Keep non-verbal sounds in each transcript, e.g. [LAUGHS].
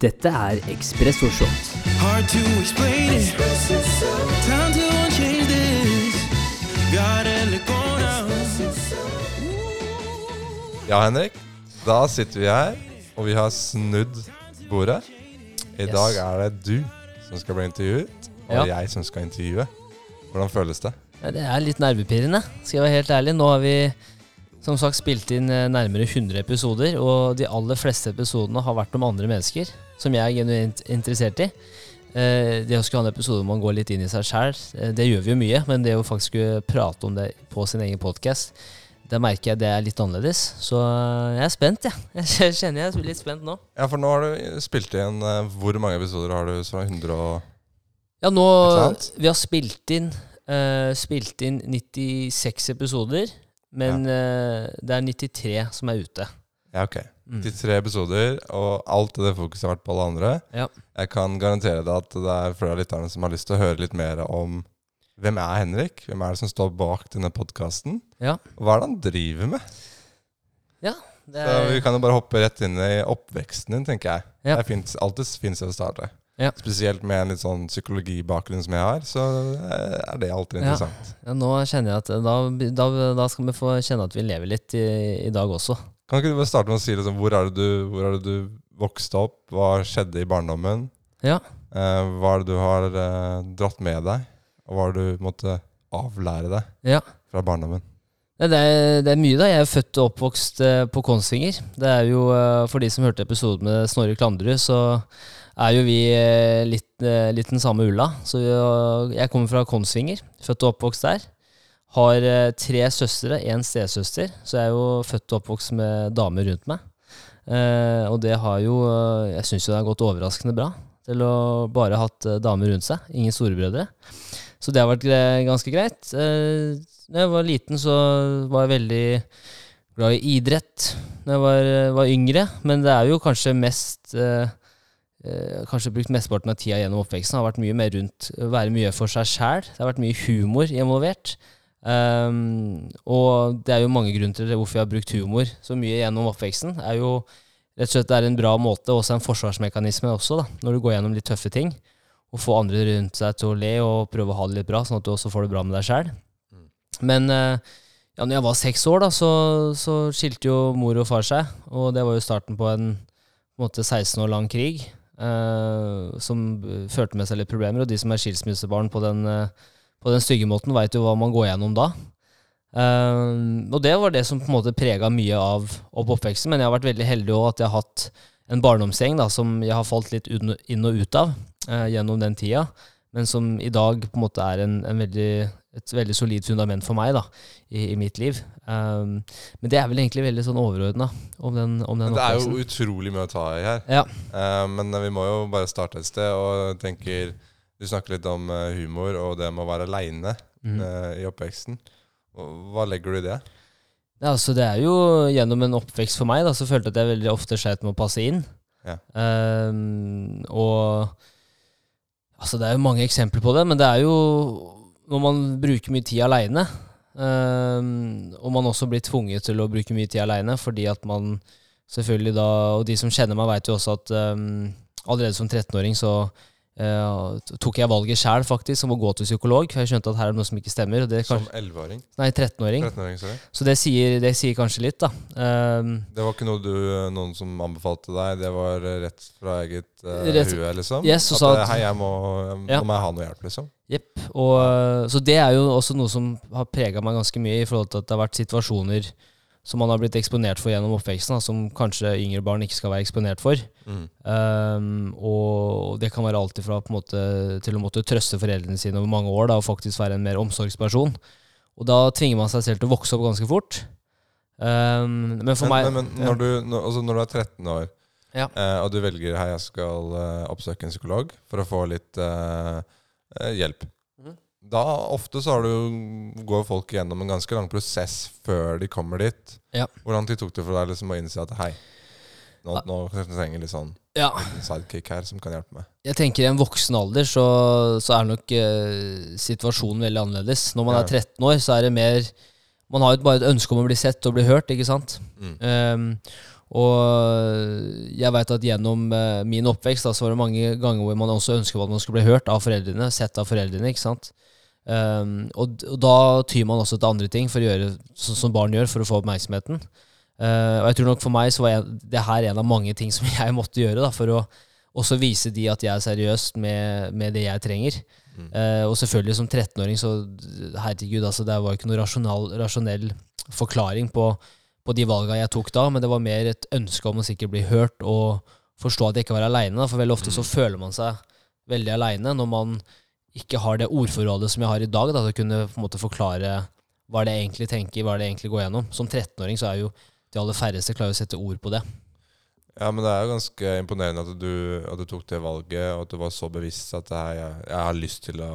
Dette er Ekspresso Shot. Hard to explain it. Time to change this. Gotta let go now. Ja, Henrik. Da sitter vi her, og vi har snudd bordet. I Yes. dag er det du som skal bli intervjuet, og Ja. jeg som skal intervjue. Hvordan føles det? Ja, det er litt nervepirrende, skal jeg være helt ærlig. Nå har vi som sagt spilt inn eh, nærmere 100 episoder, og de aller fleste episodene har vært om andre mennesker, som jeg er genuint interessert i. Eh, Det å skulle ha en episode hvor man går litt inn i seg sjæl, det gjør vi jo mye, men det å faktisk prate om det på sin egen podkast, det merker jeg det er litt annerledes. Så eh, jeg er spent, jeg. [LAUGHS] Jeg kjenner jeg er litt spent nå. Ja, for nå har du spilt inn eh, Hvor mange episoder har du? Så 100 og Ja, nå Vi har spilt inn uh, Spilt inn 96 episoder, men eh, det er 93 som er ute. Ja, ok. Mm. 93 episoder, og alt det fokuset har vært på alle andre. Ja. Jeg kan garantere deg at det er flere av lytterne som har lyst til å høre litt mer om hvem er Henrik? Hvem er det som står bak denne podkasten? Ja. Hva er det han driver med? Ja, det Så vi er, kan jo bare hoppe rett inn i oppveksten din, tenker jeg. Ja. Det finnes, alltid finnes det å starte. Ja. Spesielt med en litt sånn psykologibakgrunn som jeg har, så eh, er det alltid Ja. interessant. ja, nå kjenner jeg at da, da, da skal vi få kjenne at vi lever litt i, i dag også. Kan ikke du bare starte med å si liksom, hvor, er det du, hvor er det du vokste opp? Hva skjedde i barndommen? Ja. Eh, hva er det du har eh, dratt med deg? Og hva det du måtte avlære deg Ja. fra barndommen? Det er, det er mye, da. Jeg er født og oppvokst eh, på Kongsvinger. Det er jo, eh, For de som hørte episoden med Snorre Klandrud, så er jo vi eh, litt, litt den samme ulla. Så vi, jeg kommer fra Kongsvinger, født og oppvokst der. Har eh, tre søstre, én stesøster, så jeg er jo født og oppvokst med damer rundt meg. Eh, og det har jo eh, Jeg syns jo det har gått overraskende bra til å bare ha hatt eh, damer rundt seg. Ingen storebrødre. Så det har vært ganske greit. Eh, jeg var liten, så var jeg veldig glad i idrett da jeg var, var yngre. Men det er jo kanskje mest eh, Kanskje brukt mesteparten av tida gjennom oppveksten har vært mye mer rundt være mye for seg sjæl. Det har vært mye humor involvert. Um, og det er jo mange grunner til hvorfor jeg har brukt humor så mye gjennom oppveksten. Er jo rett og slett det er en bra måte, også en forsvarsmekanisme også, da, når du går gjennom litt tøffe ting. Å få andre rundt seg til å le og prøve å ha det litt bra, sånn at du også får det bra med deg sjæl. Men eh, ja, når jeg var seks år, da, så, så skilte jo mor og far seg. Og det var jo starten på en, på en måte 16 år lang krig eh, som eh, førte med seg litt problemer. Og de som er skilsmissebarn på den, eh, på den stygge måten, veit jo hva man går gjennom da. Um, og det var det som på en måte prega mye av opp oppveksten. Men jeg har vært veldig heldig òg at jeg har hatt en barndomsgjeng da, som jeg har falt litt inn og ut av uh, gjennom den tida. Men som i dag på en måte er en, en veldig, et veldig solid fundament for meg da, i, i mitt liv. Um, men det er vel egentlig veldig sånn overordna om den, om den det er jo utrolig mye å ta i her. Ja. uh, men vi må jo bare starte et sted. Og tenker Du snakker litt om eh, humor og det med å være aleine mm. i oppveksten. Hva legger du i det? Ja, altså det er jo gjennom en oppvekst for meg, da, så følte jeg at jeg veldig ofte sleit med å passe inn. Ja. Um, og altså det er jo mange eksempler på det, men det er jo når man bruker mye tid aleine, og man også blir tvunget til å bruke mye tid aleine fordi at man selvfølgelig da Og de som kjenner meg, veit jo også at um, allerede som 13-åring så eh, tok jeg valget sjæl, faktisk, om å gå til psykolog, for jeg skjønte at her er det noe som ikke stemmer. Det Som 11-åring? nei, 13-åring. 13-åring. Så det sier, det sier kanskje litt, da. Ehm, Det var ikke noe du, noen som anbefalte deg? Det var eh, rett fra eget uh, Rett- hue, liksom? Yes, at, at- Hei, jeg må, Ja. må jeg ha noe hjelp, liksom? Jepp. Så det er jo også noe som har prega meg ganske mye, i forhold til at det har vært situasjoner som man har blitt eksponert for gjennom oppveksten, da, som kanskje yngre barn ikke skal være eksponert for. Mm. Um, og det kan være alltid fra på en måte, til å måtte trøste foreldrene sine over mange år da, og faktisk være en mer omsorgsperson. Og da tvinger man seg selv til å vokse opp ganske fort. Um, men for men, meg men, men når, du, når, altså når du er 13 år, Ja. uh, og du velger hei, jeg skal uh, oppsøke en psykolog for å få litt eh, hjelp. Da ofte så har du, går folk gjennom en ganske lang prosess før de kommer dit. Ja. Hvordan tid tok det for deg liksom å innse at hei, nå, nå trenger jeg litt sånn ja, sidekick her som kan hjelpe meg? Jeg tenker I en voksen alder så, så er nok eh, situasjonen veldig annerledes. Når man Ja. er 13 år, så er det mer Man har jo bare et ønske om å bli sett og bli hørt, ikke sant? Mm. Um, Og jeg veit at gjennom eh, min oppvekst da, så var det mange ganger hvor man også ønsket at man skulle bli hørt av foreldrene, sett av foreldrene. ikke sant? Um, og, og da tyr man også til andre ting for å gjøre så, som barn gjør, for å få oppmerksomheten. Uh, og jeg tror nok for meg så var jeg, det her en av mange ting som [LAUGHS] jeg måtte gjøre da, for å også vise de at jeg er seriøs med, med det jeg trenger. Eh, og selvfølgelig som 13-åring, så herregud, altså, det var ikke noen rasjonal, rasjonell forklaring på, på de valga jeg tok da, men det var mer et ønske om å sikkert bli hørt og forstå at jeg ikke var aleine. For veldig ofte så føler man seg veldig aleine når man ikke har det ordforrådet som jeg har i dag, da, til å kunne på en måte forklare hva det egentlig tenker, hva det egentlig går gjennom. Som 13-åring så er jo de aller færreste klarer å sette ord på det. Ja, men det er jo ganske imponerende at du, at du tok det valget, og at du var så bevisst at det her, jeg, jeg har lyst til å,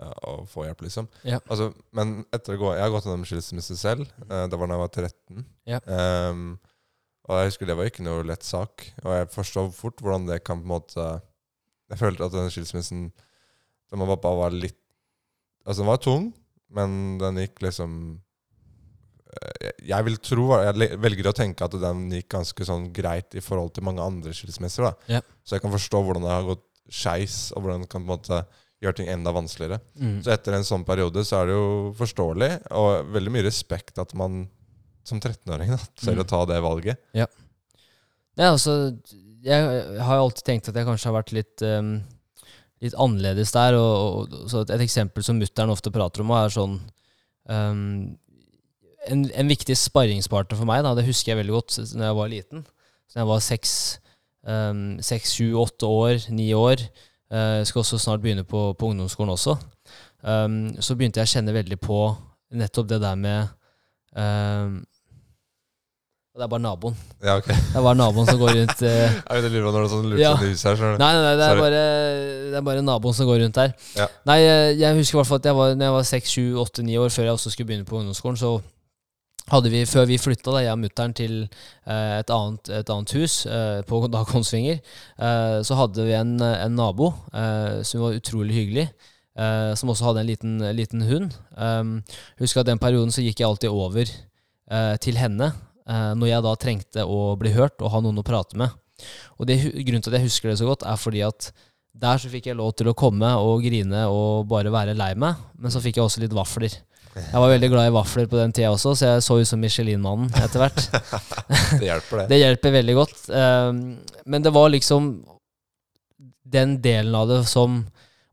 å få hjelp, liksom. Ja. Altså, men etter å gå Jeg har gått gjennom skilsmisse selv. eh, det var da jeg var 13. Ja. Um, og jeg husker det var ikke noe lett sak. Og jeg forstår fort hvordan det kan på en måte Jeg følte at den skilsmissen Var bare var litt Altså, den var tung, men den gikk liksom eh, jeg vil tro, jeg velger å tenke at den gikk ganske sånn greit i forhold til mange andre skilsmisser. da. Ja. Så jeg kan forstå hvordan det har gått skeis, og hvordan det kan på en måte gjøre ting enda vanskeligere. Mm. Så etter en sånn periode så er det jo forståelig, og veldig mye respekt at man som 13-åring ser tør Mm. å ta det valget. Ja, altså, jeg har alltid tenkt at jeg kanskje har vært litt, um, litt annerledes der. Og, og, så et eksempel som mutter'n ofte prater om, er sånn um, en, en viktig sparringspartner for meg, da, det husker jeg veldig godt da jeg var liten. Så da jeg var seks, um, seks, sju, åtte år, ni år, uh, skal også snart begynne på, på ungdomsskolen også, um, så begynte jeg å kjenne veldig på nettopp det der med um, Det er bare naboen. Ja, ok. Det er bare naboen som går rundt [LAUGHS] eh, Jeg lurer på når det er sånn lurt Ja. hus her. Nei, nei, nei det, er Sorry. bare, det er bare naboen som går rundt der. Ja. Nei, eh, jeg husker i hvert fall at jeg var, når jeg var seks, sju, åtte, ni år, før jeg også skulle begynne på ungdomsskolen, så hadde vi, før vi flytta, da, jeg og mutter'n, til eh, et, annet, et annet hus eh, på da Konsvinger, eh, så hadde vi en, en nabo eh, som var utrolig hyggelig. som også hadde en liten, liten hund. Um, husker at den perioden så gikk jeg alltid over til henne når jeg da trengte å bli hørt og ha noen å prate med. Og det, grunnen til at jeg husker det så godt, er fordi at der så fikk jeg lov til å komme og grine og bare være lei meg, men så fikk jeg også litt vafler. Jeg var veldig glad i vafler på den tida også, så jeg så ut som Michelin-mannen etter hvert. [LAUGHS] [LAUGHS] Det hjelper, det. Det hjelper veldig godt. Um, men det var liksom den delen av det som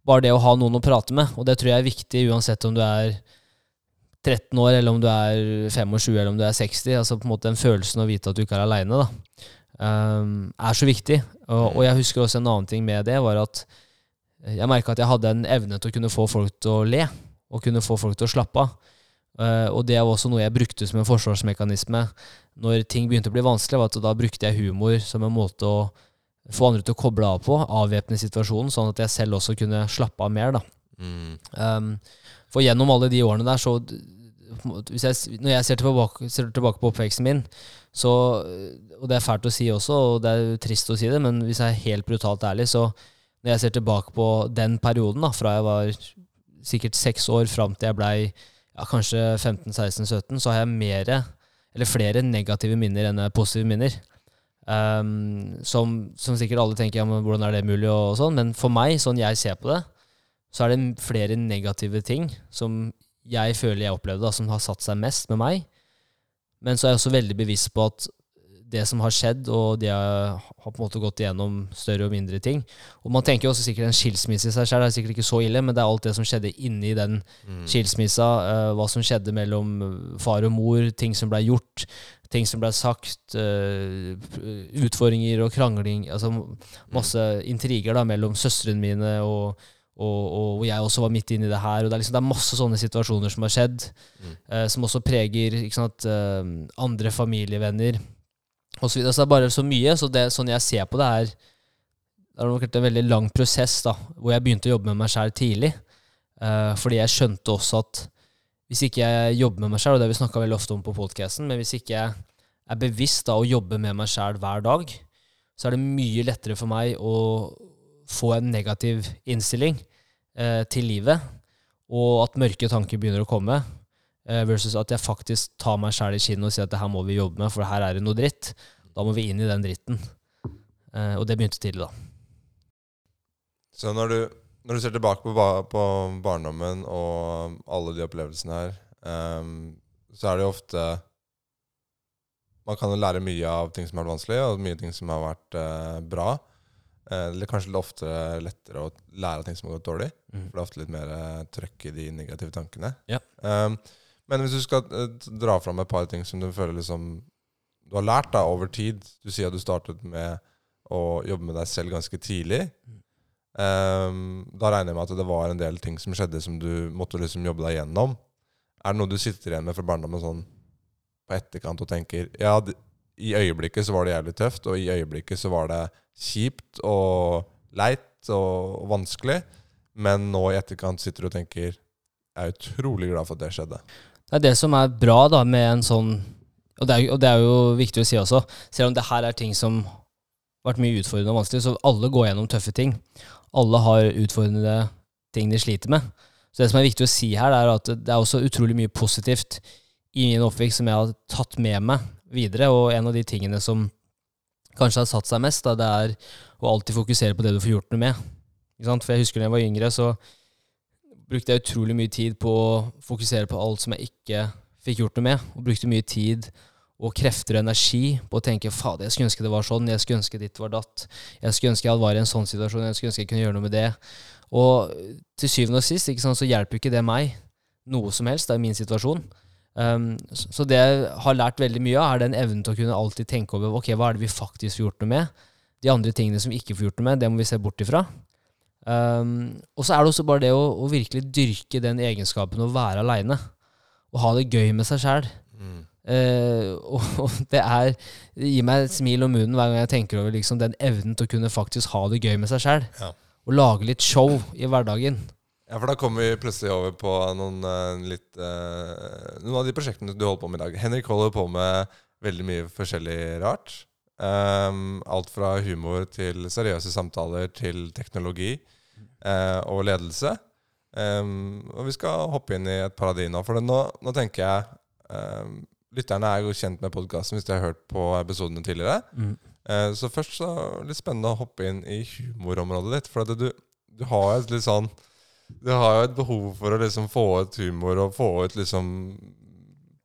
var det å ha noen å prate med. Og det tror jeg er viktig uansett om du er 13 år, eller om du er 25, eller om du er 60. Altså på en måte Den følelsen å vite at du ikke er aleine, um, er så viktig. Og, og jeg husker også en annen ting med det, var at jeg merka at jeg hadde en evne til å kunne få folk til å le, og kunne få folk til å slappe av. Uh, og det var også noe jeg brukte som en forsvarsmekanisme når ting begynte å bli vanskelig, var at da brukte jeg humor som en måte å få andre til å koble av på, avvæpne situasjonen, sånn at jeg selv også kunne slappe av mer. da. Mm. Um, for gjennom alle de årene der, så jeg, Når jeg ser tilbake, ser tilbake på oppveksten min, så Og det er fælt å si også, og det er trist å si det, men hvis jeg er helt brutalt ærlig, så når jeg ser tilbake på den perioden, da, fra jeg var sikkert seks år fram til jeg blei ja, kanskje 15-16-17, så har jeg mere, flere negative minner enn positive minner. Um, som, som sikkert alle tenker ja, men hvordan er det mulig, og, sånn, men for meg, sånn jeg ser på det, så er det flere negative ting som jeg føler jeg opplevde, da, som har satt seg mest med meg. Men så er jeg også veldig bevisst på at det som har skjedd, og det har på en måte gått igjennom større og mindre ting. Og man tenker jo også sikkert en skilsmisse i seg selv er sikkert ikke så ille, men det er alt det som skjedde inni den Mm. skilsmissa, Uh, hva som skjedde mellom far og mor, ting som blei gjort, ting som blei sagt, uh, utfordringer og krangling, altså masse intriger da mellom søstrene mine og, og, hvor jeg også var midt inne i det her. og Det er, liksom, det er masse sånne situasjoner som har skjedd, Mm. eh, som også preger sant, eh, andre familievenner og så videre. Så det er bare så mye. Så det, sånn jeg ser på det, er det har vært en veldig lang prosess da, hvor jeg begynte å jobbe med meg sjæl tidlig. Eh, fordi jeg skjønte også at hvis ikke jeg jobber med meg sjæl, og det har vi snakka veldig ofte om på podkasten, men hvis ikke jeg er bevisst da å jobbe med meg sjæl hver dag, så er det mye lettere for meg å få en negativ innstilling eh, til livet, og at mørke tanker begynner å komme, eh, versus at jeg faktisk tar meg sjæl i kinnet og sier at det her må vi jobbe med, for her er det noe dritt. Da må vi inn i den dritten. Eh, og det begynte tidlig, da. Så når du, når du ser tilbake på, på barndommen og alle de opplevelsene her, um, så er det jo ofte Man kan jo lære mye av ting som har vært vanskelig, og mye ting som har vært uh, bra. Eh, eller kanskje litt oftere lettere å lære av ting som har gått dårlig. Mm. For det er ofte litt mer eh, trøkk i de negative tankene. Ja. Um, men hvis du skal eh, dra fram et par ting som du føler liksom du har lært da over tid Du sier at du startet med å jobbe med deg selv ganske tidlig. Um, da regner jeg med at det var en del ting som skjedde som du måtte liksom jobbe deg gjennom. Er det noe du sitter igjen med fra barndommen sånn på etterkant og tenker Ja, i øyeblikket så var det jævlig tøft, og i øyeblikket så var det kjipt og leit og, vanskelig, men nå i etterkant sitter du og tenker Jeg er utrolig glad for at det skjedde. Det er det som er bra da med en sånn og det, er, og det er jo viktig å si også, selv om det her er ting som har vært mye utfordrende og vanskelig, så alle går gjennom tøffe ting. Alle har utfordrende ting de sliter med. Så det som er viktig å si her, er at det er også utrolig mye positivt i min oppvekst som jeg har tatt med meg videre, og en av de tingene som kanskje har satt seg mest, da, det er å alltid fokusere på det du får gjort noe med. For jeg husker da jeg var yngre, så brukte jeg utrolig mye tid på å fokusere på alt som jeg ikke fikk gjort noe med, og brukte mye tid og krefter og energi på å tenke fader, jeg skulle ønske det var sånn, jeg skulle ønske ditt var datt, jeg skulle ønske jeg var i en sånn situasjon, jeg skulle ønske jeg kunne gjøre noe med det. Og til syvende og sist sant, så hjelper ikke det meg noe som helst, det er min situasjon. Um, så det jeg har lært veldig mye av, er den evnen til å kunne alltid tenke over ok, hva er det vi faktisk får gjort noe med. De andre tingene som vi ikke får gjort noe med, det må vi se bort ifra. Um, og så er det også bare det å, å virkelig dyrke den egenskapen å være aleine. Og ha det gøy med seg sjæl. Uh, [LAUGHS] og, og det er Det gir meg et smil om munnen hver gang jeg tenker over liksom, den evnen til å kunne faktisk ha det gøy med seg sjæl. Ja. Og lage litt show i hverdagen. Ja, for da kommer vi plutselig over på noen uh, litt uh, Noen av de prosjektene du holder på med i dag. Henrik holder på med veldig mye forskjellig rart. Um, alt fra humor til seriøse samtaler til teknologi uh, og ledelse. Um, og vi skal hoppe inn i et par av de nå. For det nå, nå tenker jeg um, Lytterne er jo kjent med podkasten hvis de har hørt på episodene tidligere. Eh, så først så litt spennende å hoppe inn i humorområdet ditt. For du, du har et litt sånn Du har jo et behov for å liksom få ut humor og få ut liksom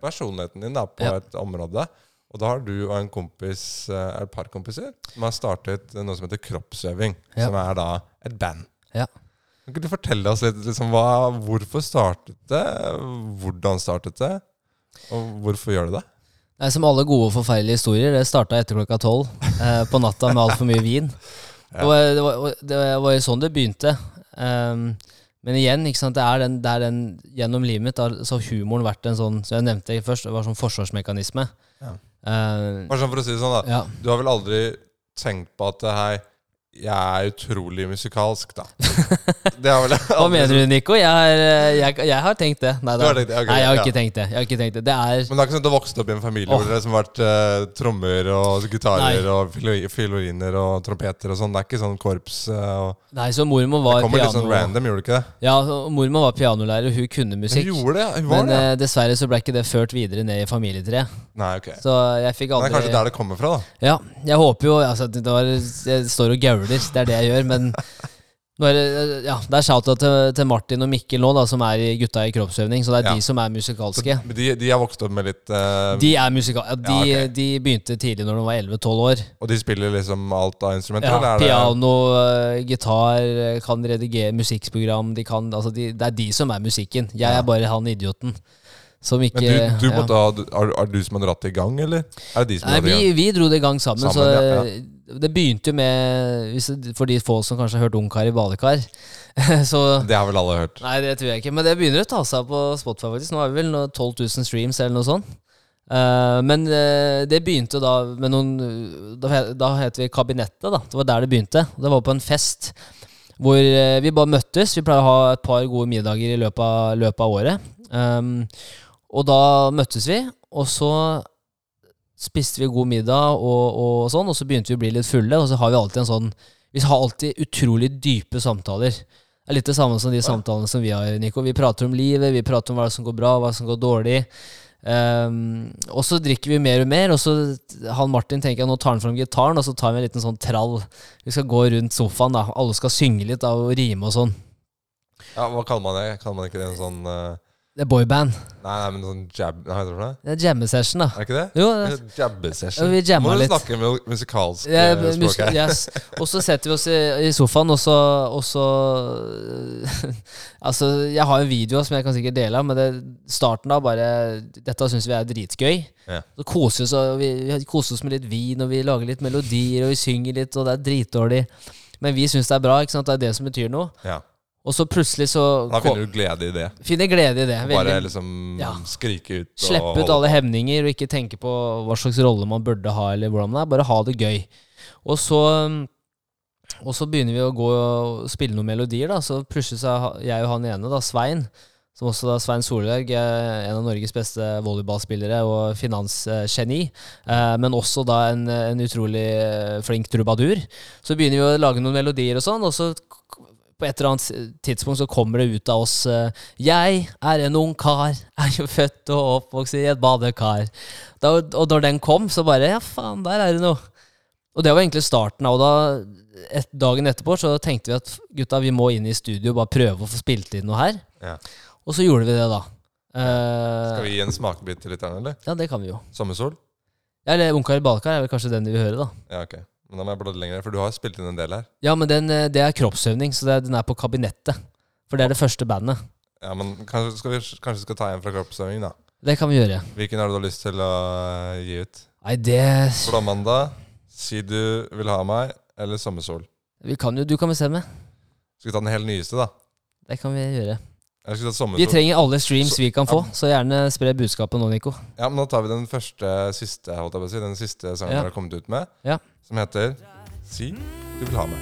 personligheten din da, på Ja. et område. Og da har du og en kompis, eh, et par kompiser, som har startet noe som heter Kroppsøving. Ja. Som er da et band. Ja. Kan ikke du fortelle oss litt liksom, hva, hvorfor startet det? Hvordan startet det? Og hvorfor gjør du det? Nei, som alle gode og forferdelige historier, det starta etter klokka tolv eh, på natta med altfor mye vin. [LAUGHS] Ja. Eh, det var, og det var jo sånn det begynte. Um, men igjen, ikke sant, det er den, det er den gjennom livet mitt har så humoren vært en sånn Som jeg nevnte først, det var sånn forsvarsmekanisme. Ja. Uh, Bare sånn for å si det sånn, da. ja. Du har vel aldri tenkt på at Hei, jeg er utrolig musikalsk, da. Det har vel [LAUGHS] Hva mener du, Nico? Jeg, har, eh, jeg, jeg har tenkt det. Nei, Du tenkt det, Okay, nei jeg har ja. tenkt det. Jeg har ikke tenkt det. Det er Men det er ikke sånn at du vokste opp i en familie oh. hvor det har vært uh, trommer og gitarer Nei. og filoriner fioliner og trompeter og sånn. Det er ikke sånn korps uh, Nei, så mormor Det kommer kommer litt sånn random, gjorde det ikke det? Ja, mormor var pianolærer, og hun kunne musikk. Hun gjorde det. Hun var Men det. eh, dessverre så ble ikke det ført videre ned i familietreet. Nei, ok. Så jeg fikk Men det er kanskje der det kommer fra, da. Ja, jeg håper jo altså, det var, Jeg står og gauler, det er det jeg gjør, men nå det, ja, det er shout-out til, til Martin og Mikkel nå, da, som er i gutta i kroppsøvning. Så det er Ja. de som er musikalske. Så de, de har vokst opp med litt uh... De er musikal... Ja, de, Ja, okay. de begynte tidlig når de var 11-12 år. Og de spiller liksom alt av instrumenter? Ja, er det- piano, eh, gitar, eh, kan redigere musikkprogram. De kan, altså de, det er de som er musikken. Jeg Ja. er bare han idioten som ikke Men du, du ja. ha, er, er du som har dratt det i gang, eller? Er det de som Nei, i vi, gang? vi dro det i gang sammen. Sammen, så ja, eh, Det begynte jo med For de få som kanskje har hørt Ungkar i badekar. [LAUGHS] så Det har vel alle hørt. Nei, det tror jeg ikke. Men det begynner å ta seg på Spotify, faktisk. Nå har vi vel 12 000 streams eller noe sånt. Uh, men uh, det begynte da med noen Da, da het vi Kabinettet, da. Det var der det begynte. Det var på en fest hvor uh, vi bare møttes. Vi pleier å ha et par gode middager i løpet av, løpet av året. Um, og da møttes vi, og så spiste vi god middag og, og sånn, og så begynte vi å bli litt fulle, og så har vi alltid en sånn Vi har alltid utrolig dype samtaler. Det er litt det samme som de samtalene som vi har, Nico. Vi prater om livet, vi prater om hva som går bra, hva som går dårlig. Um, og så drikker vi mer og mer, og så han Martin tenker at nå tar han fram gitaren, og så tar vi en liten sånn trall. Vi skal gå rundt sofaen, da. Alle skal synge litt da, og rime og sånn. Ja, Hva kaller man det? Kaller man ikke det en sånn eh, Det er boyband. Nei, nei, men sånn jab... Hva heter det? Det er jammesession, da. Er det ikke det? Jo, det, Jabbe-session. vi jamma Må du litt. snakke med musikalsk Ja, eh, språk her? yes. Og så setter vi oss i, i sofaen, og så, og så [LAUGHS] Altså, jeg har en video som jeg kan sikkert dele men det, starten da bare Dette syns vi er dritgøy. Ja. Så koser vi oss, og vi, vi koser oss med litt vin, og vi lager litt melodier, og vi synger litt, og det er dritdårlig. Men vi syns det er bra, ikke sant? det er det som betyr noe. Ja. Og så plutselig så Da finner du glede i det. finner glede i det. Bare Veldig- liksom Ja. skrike ut. Slippe ut alle hemninger og ikke tenke på hva slags rolle man burde ha, eller hvordan det er. Bare ha det gøy. Og så, og så begynner vi å gå og spille noen melodier, da. Så plutselig så er jeg og han ene, da, Svein, som også da Svein Solberg, er en av Norges beste volleyballspillere og finansgeni, eh, men også da en, en utrolig eh, flink trubadur. Så begynner vi å lage noen melodier og sånn, og så på et eller annet tidspunkt så kommer det ut av oss eh, Jeg er en ung kar, er jo født og oppvokst i et badekar. Da, og når den kom, så bare Ja, faen, der er det noe. Og det var egentlig starten av Og da, et, dagen etterpå, så tenkte vi at gutta, vi må inn i studio og bare prøve å få spilt inn noe her. Ja. Og så gjorde vi det, da. Eh, Skal vi gi en smakebit til lytterne, eller? Ja, det kan vi jo. Sommersol? Ja, eller Ungkar i badekar er vel kanskje den de vil høre, da. Ja, ok. Men da må jeg bladde lenger, for du har spilt inn en del her. Ja, men den, eh, det er kroppsøvning, så er- den er på kabinettet. For det er det første bandet. Ja, men kanskje skal vi kanskje skal ta en fra kroppsøving, da. Det kan vi gjøre. Hvilken har du da lyst til å eh, gi ut? Nei, det Blåmandag, Si du vil ha meg, eller Sommersol? vi kan jo, Du kan bestemme. Skal vi ta den helt nyeste, da? Det kan vi gjøre. Vi trenger alle streams Så- vi kan få, så gjerne spre budskapet nå, Nico. Ja, men Nå tar vi den første siste, holdt jeg på å si, den siste sangen Ja. dere har kommet ut med, Ja. Som heter Si du vil ha meg.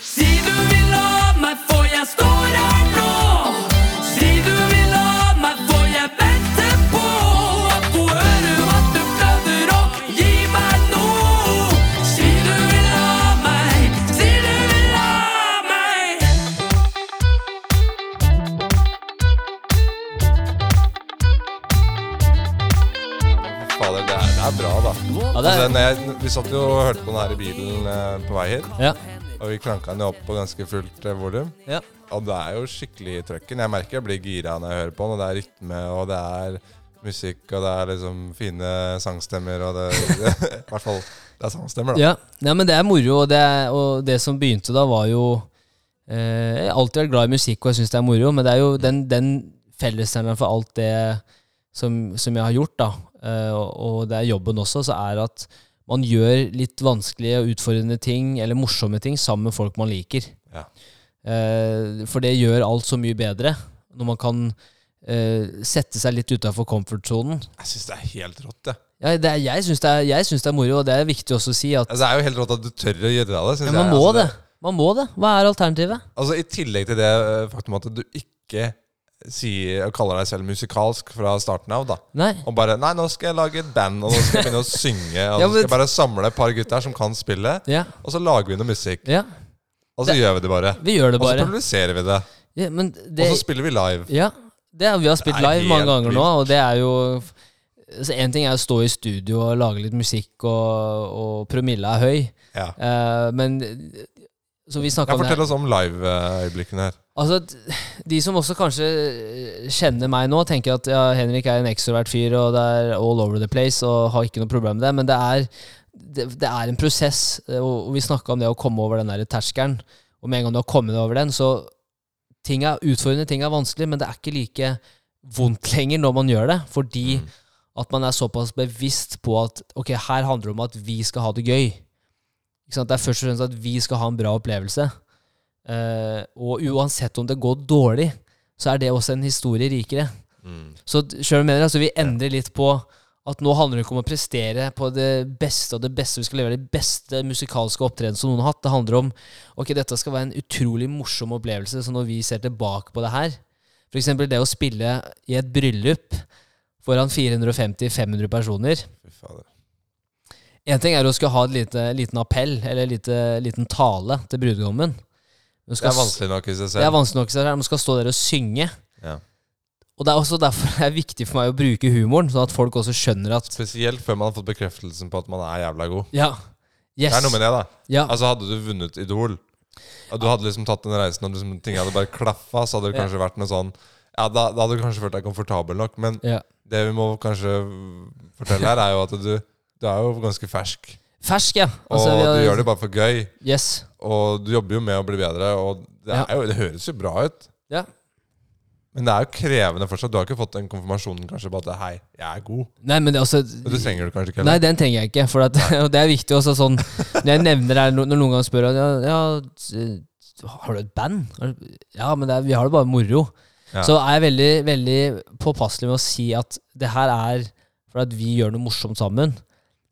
Si du vil ha meg, for jeg står her nå. Er, bra, da. Ja, det Altså, er, når jeg, vi satt jo og hørte på den her i bilen eh, på vei hit, ja, og vi klanka den jo opp på ganske fullt eh, volum. ja. Og det er jo skikkelig i trøkken. Jeg merker jeg blir gira når jeg hører på den. Og det er rytme, og det er musikk, og det er liksom fine sangstemmer, og det [LAUGHS] I hvert fall det er sangstemmer, da. ja. ja men det er moro, og det, er, og det som begynte da, var jo eh, Jeg har alltid vært glad i musikk, og jeg syns det er moro, men det er jo den, den fellesnevneren for alt det som, som jeg har gjort, da, og, og det er jobben også, så er at man gjør litt vanskelige og utfordrende ting, eller morsomme ting, sammen med folk man liker. Ja. Eh, for det gjør alt så mye bedre. Når man kan eh, sette seg litt utafor comfort-sonen. Jeg syns det er helt rått, det. Ja, det er, jeg syns det, det er moro, og det er viktig også å si at Altså, det er jo helt rått at du tør å gjøre det. Synes ja, man jeg. må altså, det. Man må det. Hva er alternativet? Altså I tillegg til det eh, faktum at du ikke sier og kaller deg selv musikalsk fra starten av, da. Nei. Og bare Nei, nå skal jeg lage et band, og nå skal jeg begynne å synge. Og [LAUGHS] Ja, så skal jeg bare samle et par gutter som kan spille, Ja. og så lager vi noe musikk. ja. Og så Det- gjør vi det bare. Vi gjør det Og så bare. publiserer vi det. Ja, men Og så spiller vi live. ja, det er, vi har spilt live mange ganger nå, og det er jo altså En ting er å stå i studio og lage litt musikk, og, og promille er høy, Ja. eh, men Så vi snakka om det fortell oss om live-øyeblikkene her. Altså, De som også kanskje eh, kjenner meg nå, tenker at ja, Henrik er en ekstrovert fyr og det er all over the place og har ikke noe problem med det, men det er, det, det er en prosess. eh, Og vi snakka om det å komme over den der terskelen. Og med en gang du har kommet over den, så ting er utfordrende, ting er vanskelig, men det er ikke like vondt lenger når man gjør det. Fordi Mm. at man er såpass bevisst på at ok, her handler det om at vi skal ha det gøy. Det er først og fremst at vi skal ha en bra opplevelse. Eh, og uansett om det går dårlig, så er det også en historie rikere. Mm. Så selv om jeg altså, vi endrer litt på at nå handler det ikke om å prestere på det beste og det beste. Vi skal levere de beste musikalske opptredenene som noen har hatt. Det handler om ok, dette skal være en utrolig morsom opplevelse. Så når vi ser tilbake på det her, f.eks. det å spille i et bryllup foran 450-500 personer. Én ting er å skal ha en lite, liten appell eller en lite, liten tale til brudgommen. Det er vanskelig nok i seg selv. Det er vanskelig nok. så Man skal stå der og synge. Ja. Og det er også derfor det er viktig for meg å bruke humoren, sånn at folk også skjønner at Spesielt før man har fått bekreftelsen på at man er jævla god. Ja. Yes. Det er noe med det, da. ja. Altså Hadde du vunnet Idol, og du hadde liksom tatt den reisen og liksom ting hadde bare klaffa, så hadde det Ja. kanskje vært noe sånn Ja, da, da hadde du kanskje følt deg komfortabel nok. Men ja. det vi må kanskje fortelle her, er jo at du, du er jo ganske fersk. Fersk, ja. Altså, og du gjør det bare for gøy. Yes. Og du jobber jo med å bli bedre, og det, jo, det høres jo bra ut. Ja. Men det er jo krevende fortsatt. Du har ikke fått den konfirmasjonen kanskje på at hei, jeg er god. Nei, men det, også, Og det trenger du kanskje ikke Nei, den trenger jeg ikke. For at, [LAUGHS] det er viktig også sånn Når jeg nevner her, når noen ganger spør ja, ja, Har du et band? Ja, men det er, vi har det bare moro. Ja. Så er jeg veldig, veldig påpasselig med å si at det her er for at vi gjør noe morsomt sammen.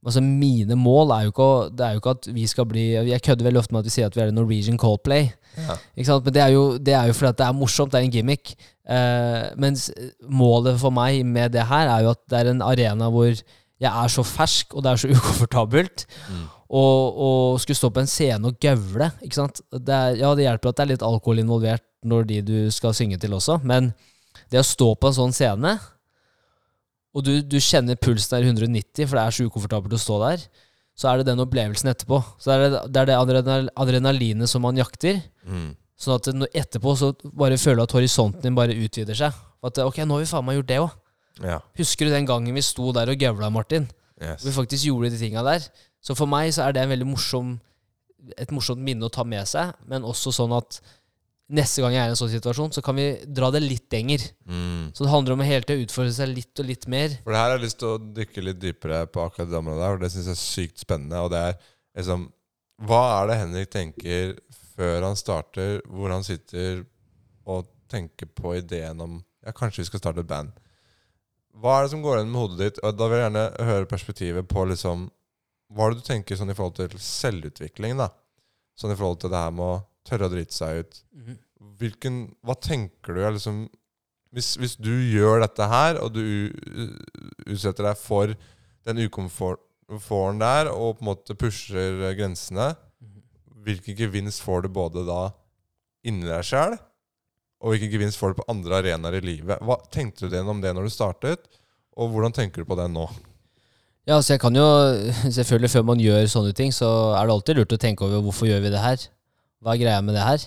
Altså Mine mål er jo ikke, det er jo ikke at vi skal bli Jeg kødder veldig ofte med at vi sier at vi er en Norwegian Coldplay. Ja. Ikke sant? Men det er, jo, det er jo fordi at det er morsomt, det er en gimmick. Eh, mens målet for meg med det her er jo at det er en arena hvor jeg er så fersk, og det er så [LAUGHS] ukomfortabelt. Mm. Og, og skulle stå på en scene og gøvle. Ikke sant? Det er, ja, det hjelper at det er litt alkohol involvert når de du skal synge til også, men det å stå på en sånn scene, og du, du kjenner pulsen er 190, for det er så ukomfortabelt å stå der, så er det den opplevelsen etterpå. Så det er det, det, er det adrenal, adrenalinet som man jakter. Mm. Sånn at etterpå så bare føler du at horisonten din bare utvider seg. At ok, nå har vi faen meg gjort det òg. Ja. Husker du den gangen vi sto der og gøvla, Martin? Yes. Vi faktisk gjorde de tinga der. Så for meg så er det en veldig morsom et morsomt minne å ta med seg, men også sånn at neste gang jeg er i en sånn situasjon, så kan vi dra det litt lenger. Mm. Så det handler om å hele tiden utfordre seg litt og litt mer. For det her har jeg lyst til å dykke litt dypere på akkurat det området der, for det syns jeg er sykt spennende. Og det er liksom Hva er det Henrik tenker før han starter, hvor han sitter og tenker på ideen om Ja, kanskje vi skal starte et band. Hva er det som går inn med hodet ditt? Og da vil jeg gjerne høre perspektivet på liksom Hva er det du tenker sånn i forhold til selvutvikling, da? Sånn i forhold til det her med å tørre å drite seg ut. Hvilken, hva tenker du er liksom hvis, hvis du gjør dette her, og du utsetter deg for den ukomforten der, og på en måte pusher grensene, hvilken gevinst får du både da inni deg sjæl, og hvilken gevinst får du på andre arenaer i livet? Hva Tenkte du gjennom det når du startet, og hvordan tenker du på det nå? Ja, altså jeg kan jo [LAUGHS] Selvfølgelig, før man gjør sånne ting, så er det alltid lurt å tenke over hvorfor gjør vi det her. Hva er greia med det her?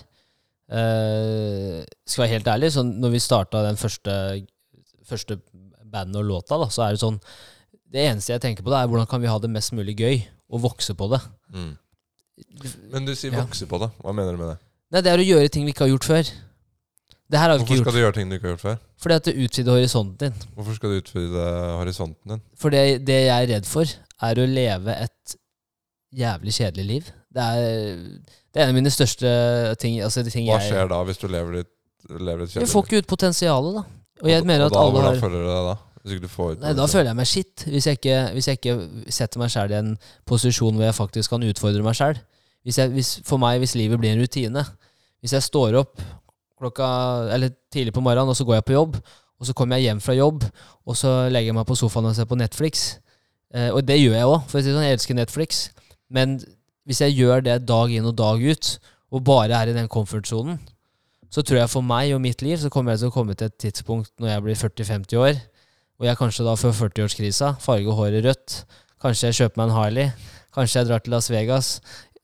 Uh, skal være helt ærlig, så når vi starta den første, første bandet og låta, da, så er det sånn Det eneste jeg tenker på, da, er hvordan kan vi ha det mest mulig gøy, og vokse på det. Men du sier Ja. vokse på det. Hva mener du med det? Nei, det er å gjøre ting vi ikke har gjort før. Har vi Hvorfor skal gjort. du gjøre ting du ikke har gjort før? Fordi at det utvider horisonten din. Hvorfor skal du utvide horisonten din? For det, det jeg er redd for, er å leve et jævlig kjedelig liv. Det er, det er en av mine største ting, altså ting Hva jeg skjer da, hvis du lever ditt, lever et Du får ikke ut potensialet, da. Og jeg mener og at da, alle Hvordan har føler du deg da? Hvis ikke du får ut Nei, Da føler jeg meg skitt. hvis jeg ikke, hvis jeg ikke setter meg sjæl i en posisjon hvor jeg faktisk kan utfordre meg sjæl. Hvis hvis- For meg, hvis livet blir en rutine Hvis jeg står opp klokka, eller tidlig på morgenen, og så går jeg på jobb, og så kommer jeg hjem fra jobb, og så legger jeg meg på sofaen og ser på Netflix. Eh, og det gjør jeg òg, for å si det sånn, jeg elsker Netflix. Men hvis jeg gjør det dag inn og dag ut, og bare er i den comfort-sonen, så tror jeg for meg og mitt liv så kommer jeg til å komme til et tidspunkt når jeg blir 40-50 år, og jeg kanskje da får 40-årskrisa, farge håret rødt, kanskje jeg kjøper meg en Harley, kanskje jeg drar til Las Vegas.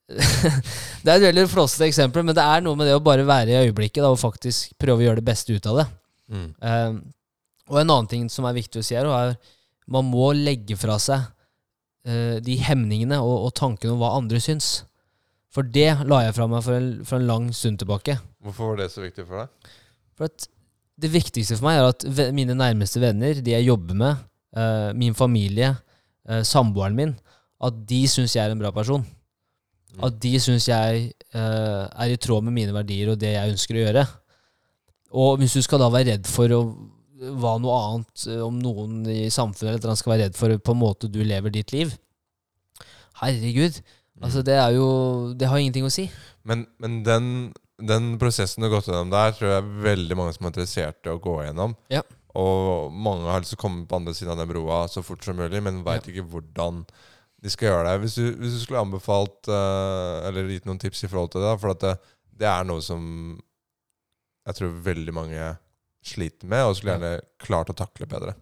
[LAUGHS] det er et veldig flåsete eksempel, men det er noe med det å bare være i øyeblikket da, og faktisk prøve å gjøre det beste ut av det. Mm. Um, og en annen ting som er viktig å si her, er man må legge fra seg de hemningene og, og tankene om hva andre syns. For det la jeg fra meg for en, for en lang stund tilbake. Hvorfor var det så viktig for deg? For at det viktigste for meg er at mine nærmeste venner, de jeg jobber med, eh, min familie, eh, samboeren min, at de syns jeg er en bra person. At de syns jeg eh, er i tråd med mine verdier og det jeg ønsker å gjøre. Og hvis du skal da være redd for å hva noe annet, eh, om noen i samfunnet eller annet skal være redd for på en måte du lever ditt liv Herregud. Altså, det er jo Det har ingenting å si. Men, men den, den prosessen du har gått gjennom der, tror jeg er veldig mange som er interessert i å gå gjennom. Ja. Og mange har lyst til å komme på andre siden av den broa så fort som mulig, men veit ikke hvordan de skal gjøre det. Hvis du, hvis du skulle anbefalt uh, eller gitt noen tips i forhold til det, for at det, det er noe som jeg tror veldig mange sliter med, og skulle gjerne klart å takle bedre.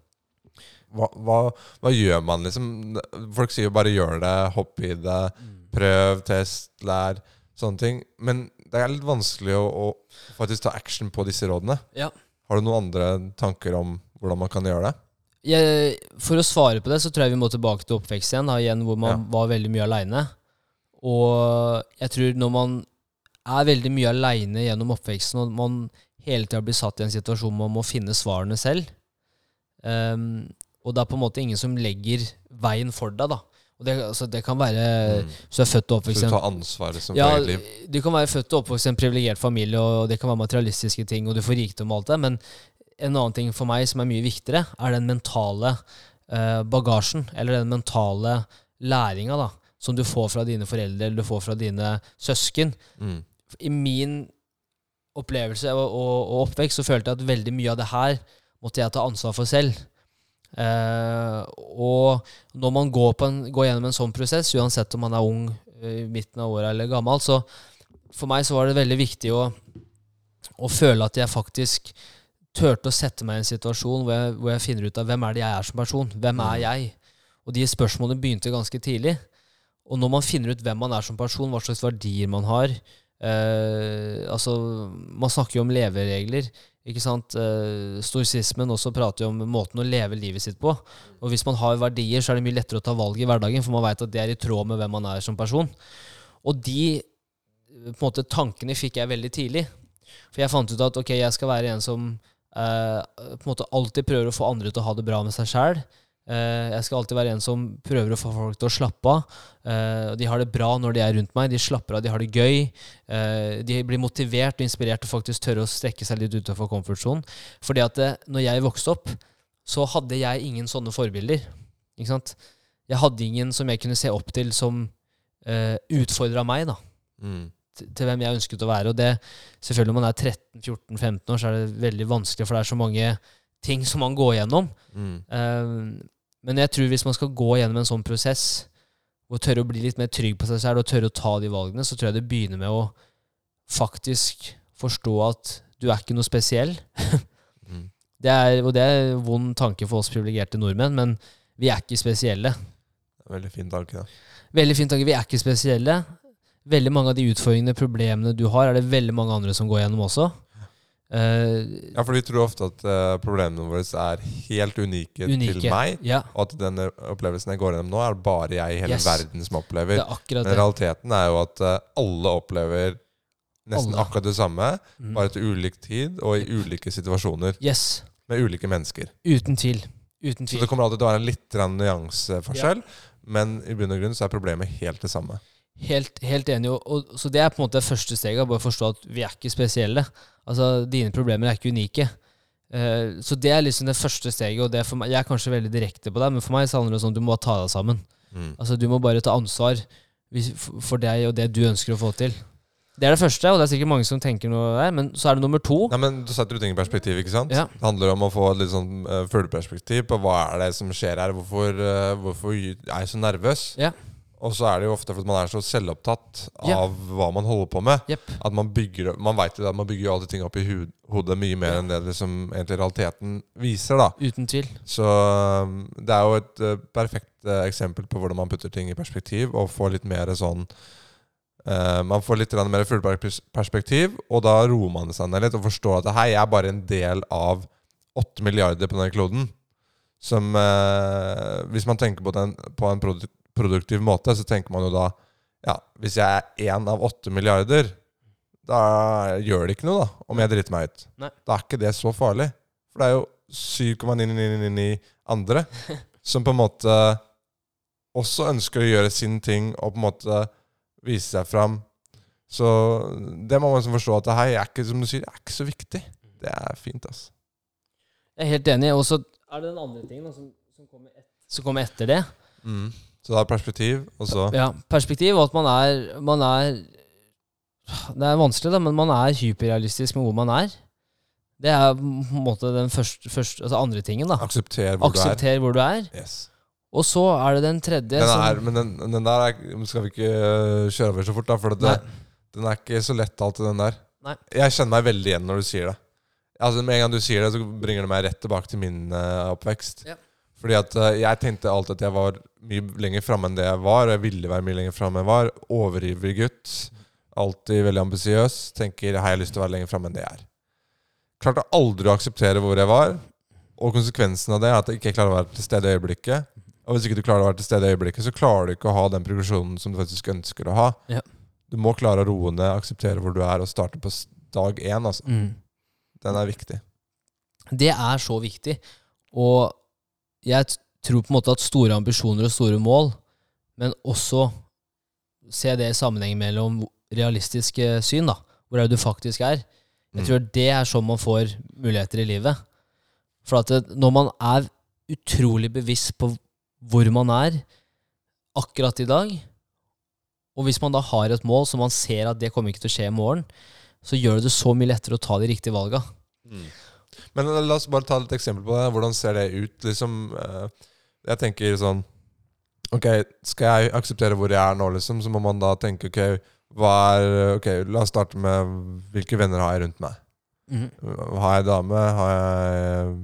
Hva, hva, hva gjør man, liksom? Folk sier jo bare 'gjør det', hopp i det, prøv, test, lær, sånne ting. Men det er litt vanskelig å, å faktisk ta action på disse rådene. Ja. Har du noen andre tanker om hvordan man kan gjøre det? Jeg, for å svare på det, så tror jeg vi må tilbake til oppvekst igjen, da, igjen hvor man Ja. var veldig mye aleine. Og jeg tror når man er veldig mye aleine gjennom oppveksten, og man hele tida blir satt i en situasjon hvor man må finne svarene selv, Um, og det er på en måte ingen som legger veien for deg, da. Og det, altså, det kan være Mm. Så du er født og Så oppvokst du i en tar ansvaret som ja, for eget liv? du kan være født og oppvokst i en privilegert familie, og det kan være materialistiske ting, og du får rikdom og alt det, men en annen ting for meg som er mye viktigere, er den mentale eh, bagasjen, eller den mentale læringa, da, som du får fra dine foreldre, eller du får fra dine søsken. Mm. I min opplevelse og, og, og oppvekst så følte jeg at veldig mye av det her måtte jeg ta ansvar for selv. Eh, og når man går, på en, går gjennom en sånn prosess, uansett om man er ung, eh, i midten av året eller gammel, så for meg så var det veldig viktig å, å føle at jeg faktisk turte å sette meg i en situasjon hvor jeg, hvor jeg finner ut av hvem er det jeg er som person. Hvem er jeg? Og de spørsmålene begynte ganske tidlig. Og når man finner ut hvem man er som person, hva slags verdier man har eh, Altså, man snakker jo om leveregler. Ikke sant? Eh, Storsismen også prater jo om måten å leve livet sitt på. Og hvis man har verdier, så er det mye lettere å ta valg i hverdagen, for man veit at det er i tråd med hvem man er som person. Og de måte, tankene fikk jeg veldig tidlig. For jeg fant ut at ok, jeg skal være en som eh, på en måte alltid prøver å få andre til å ha det bra med seg sjæl. Jeg skal alltid være en som prøver å få folk til å slappe av. Eh, de har det bra når de er rundt meg. De slapper av, de har det gøy. Eh, de blir motivert og inspirert til faktisk tørre å strekke seg litt utenfor komfortsonen. Fordi at eh, når jeg vokste opp, så hadde jeg ingen sånne forbilder. Ikke sant? Jeg hadde ingen som jeg kunne se opp til som uh, utfordra meg, da Mm. til hvem jeg ønsket å være. Og det, selvfølgelig når man er 13-14-15 år, så er det veldig vanskelig, for det er så mange ting som man går gjennom. Mm. Eh, men jeg tror hvis man skal gå gjennom en sånn prosess, og tørre å bli litt mer trygg på seg selv, og tørre å ta de valgene, så tror jeg det begynner med å faktisk forstå at du er ikke noe spesiell. [LAUGHS] Mm. Det er, og det er en vond tanke for oss privilegerte nordmenn, men vi er ikke spesielle. Veldig fin tanke, da. Veldig fin tanke. Vi er ikke spesielle. Veldig mange av de utfordringene, problemene du har, er det veldig mange andre som går gjennom også. Eh, Ja, for vi tror ofte at uh, problemene våre er helt unike, unike. til meg. Ja, Og at den opplevelsen jeg går gjennom nå, er det bare jeg i hele Yes. verden som det opplever. er Men realiteten er jo at uh, alle opplever nesten Alle. akkurat det samme, Mm. bare til ulik tid og i ulike situasjoner Yes. med ulike mennesker. Uten tvil. Uten Så det kommer alltid til å være en litt nyanseforskjell, ja. men i bunn og grunn så er problemet helt det samme. Helt, helt enig. Og, og, så det er på en måte det første steget. Bare forstå at vi er ikke spesielle. Altså, Dine problemer er ikke unike. Uh, så det er liksom det første steget. Og det for meg, jeg er kanskje veldig direkte på det, men for meg så handler det om at du må ta deg sammen. Mm. Altså, Du må bare ta ansvar for- deg og det du ønsker å få til. Det er det første, og det er sikkert mange som tenker noe der. Men så er det nummer to. Nei, men Du setter ting i perspektiv. ikke sant? Ja. Det handler om å få et litt sånn uh, fugleperspektiv på hva er det som skjer her. Hvorfor, uh, hvorfor er jeg så nervøs? Ja. Og så er det jo ofte fordi man er så selvopptatt Ja. av hva man holder på med. Yep. At Man bygger Man vet jo at man bygger jo alltid ting opp i hodet mye mer enn det liksom egentlig realiteten viser. da Uten tvil. Så um, det er jo et eh, perfekt eh, eksempel på hvordan man putter ting i perspektiv, og får litt mer sånn uh, Man får litt mer fullperspektiv, og da roer man seg ned litt og forstår at hei, jeg er bare en del av åtte milliarder på denne kloden. Som Hvis man tenker på, den, på en produ produktiv måte, så tenker man jo da Ja, hvis jeg er én av åtte milliarder, da gjør det ikke noe, da, om jeg driter meg ut. Nei. Da er ikke det så farlig. For det er jo 7,999 andre [LAUGHS] som på en måte også ønsker å gjøre sin ting og på en måte vise seg fram. Så det må man liksom forstå at hei, her er ikke som du sier, det er ikke så viktig. Det er fint, altså. Jeg er helt enig. Og så er det den andre tingen da, som, som, kommer et, som kommer etter det. Så det er perspektiv, og så Ja, perspektiv, og at man er, man er Det er vanskelig, da, men man er hyperrealistisk med hvor man er. Det er på en måte den første, første altså andre tingen. da aksepter hvor Aksepter hvor du er. du er. Yes. Og så er det den tredje Den som er, men den, den der er, skal vi ikke øh, kjøre over så fort, da. For det, den er ikke så lett alltid, den der. Nei. Jeg kjenner meg veldig igjen når du sier det. Altså Med en gang du sier det, så bringer det meg rett tilbake til min uh, oppvekst. Ja. Fordi at uh, jeg tenkte alltid at jeg var mye lenger framme enn det jeg var. Og jeg ville være mye lenger framme enn jeg var. Overivrig gutt. Alltid veldig ambisiøs. Tenker har jeg lyst til å være lenger framme enn det jeg er. Klarte aldri å akseptere hvor jeg var. Og konsekvensen av det er at jeg ikke klarer å være til stede i øyeblikket. Og hvis ikke du klarer å være til stede i øyeblikket, så klarer du ikke å ha den progresjonen som du faktisk ønsker å ha. Ja. Du må klare å roe ned, akseptere hvor du er, og starte på dag én. Altså. Mm. Den er viktig. Det er så viktig. Og jeg tror på en måte at store ambisjoner og store mål, men også se det i sammenheng mellom realistiske syn, da. Hvor er det du faktisk er. Jeg Mm. tror det er sånn man får muligheter i livet. For at det, når man er utrolig bevisst på hvor man er akkurat i dag, og hvis man da har et mål så man ser at det kommer ikke til å skje i morgen, så gjør det det så mye lettere å ta de riktige valga. Men eh, la oss bare ta et eksempel på det. Hvordan ser det ut? Liksom, eh, jeg tenker sånn Ok, skal jeg akseptere hvor jeg er nå, liksom, så må man da tenke ok, er Ok, la oss starte med hvilke venner har jeg rundt meg. Har jeg dame? Har jeg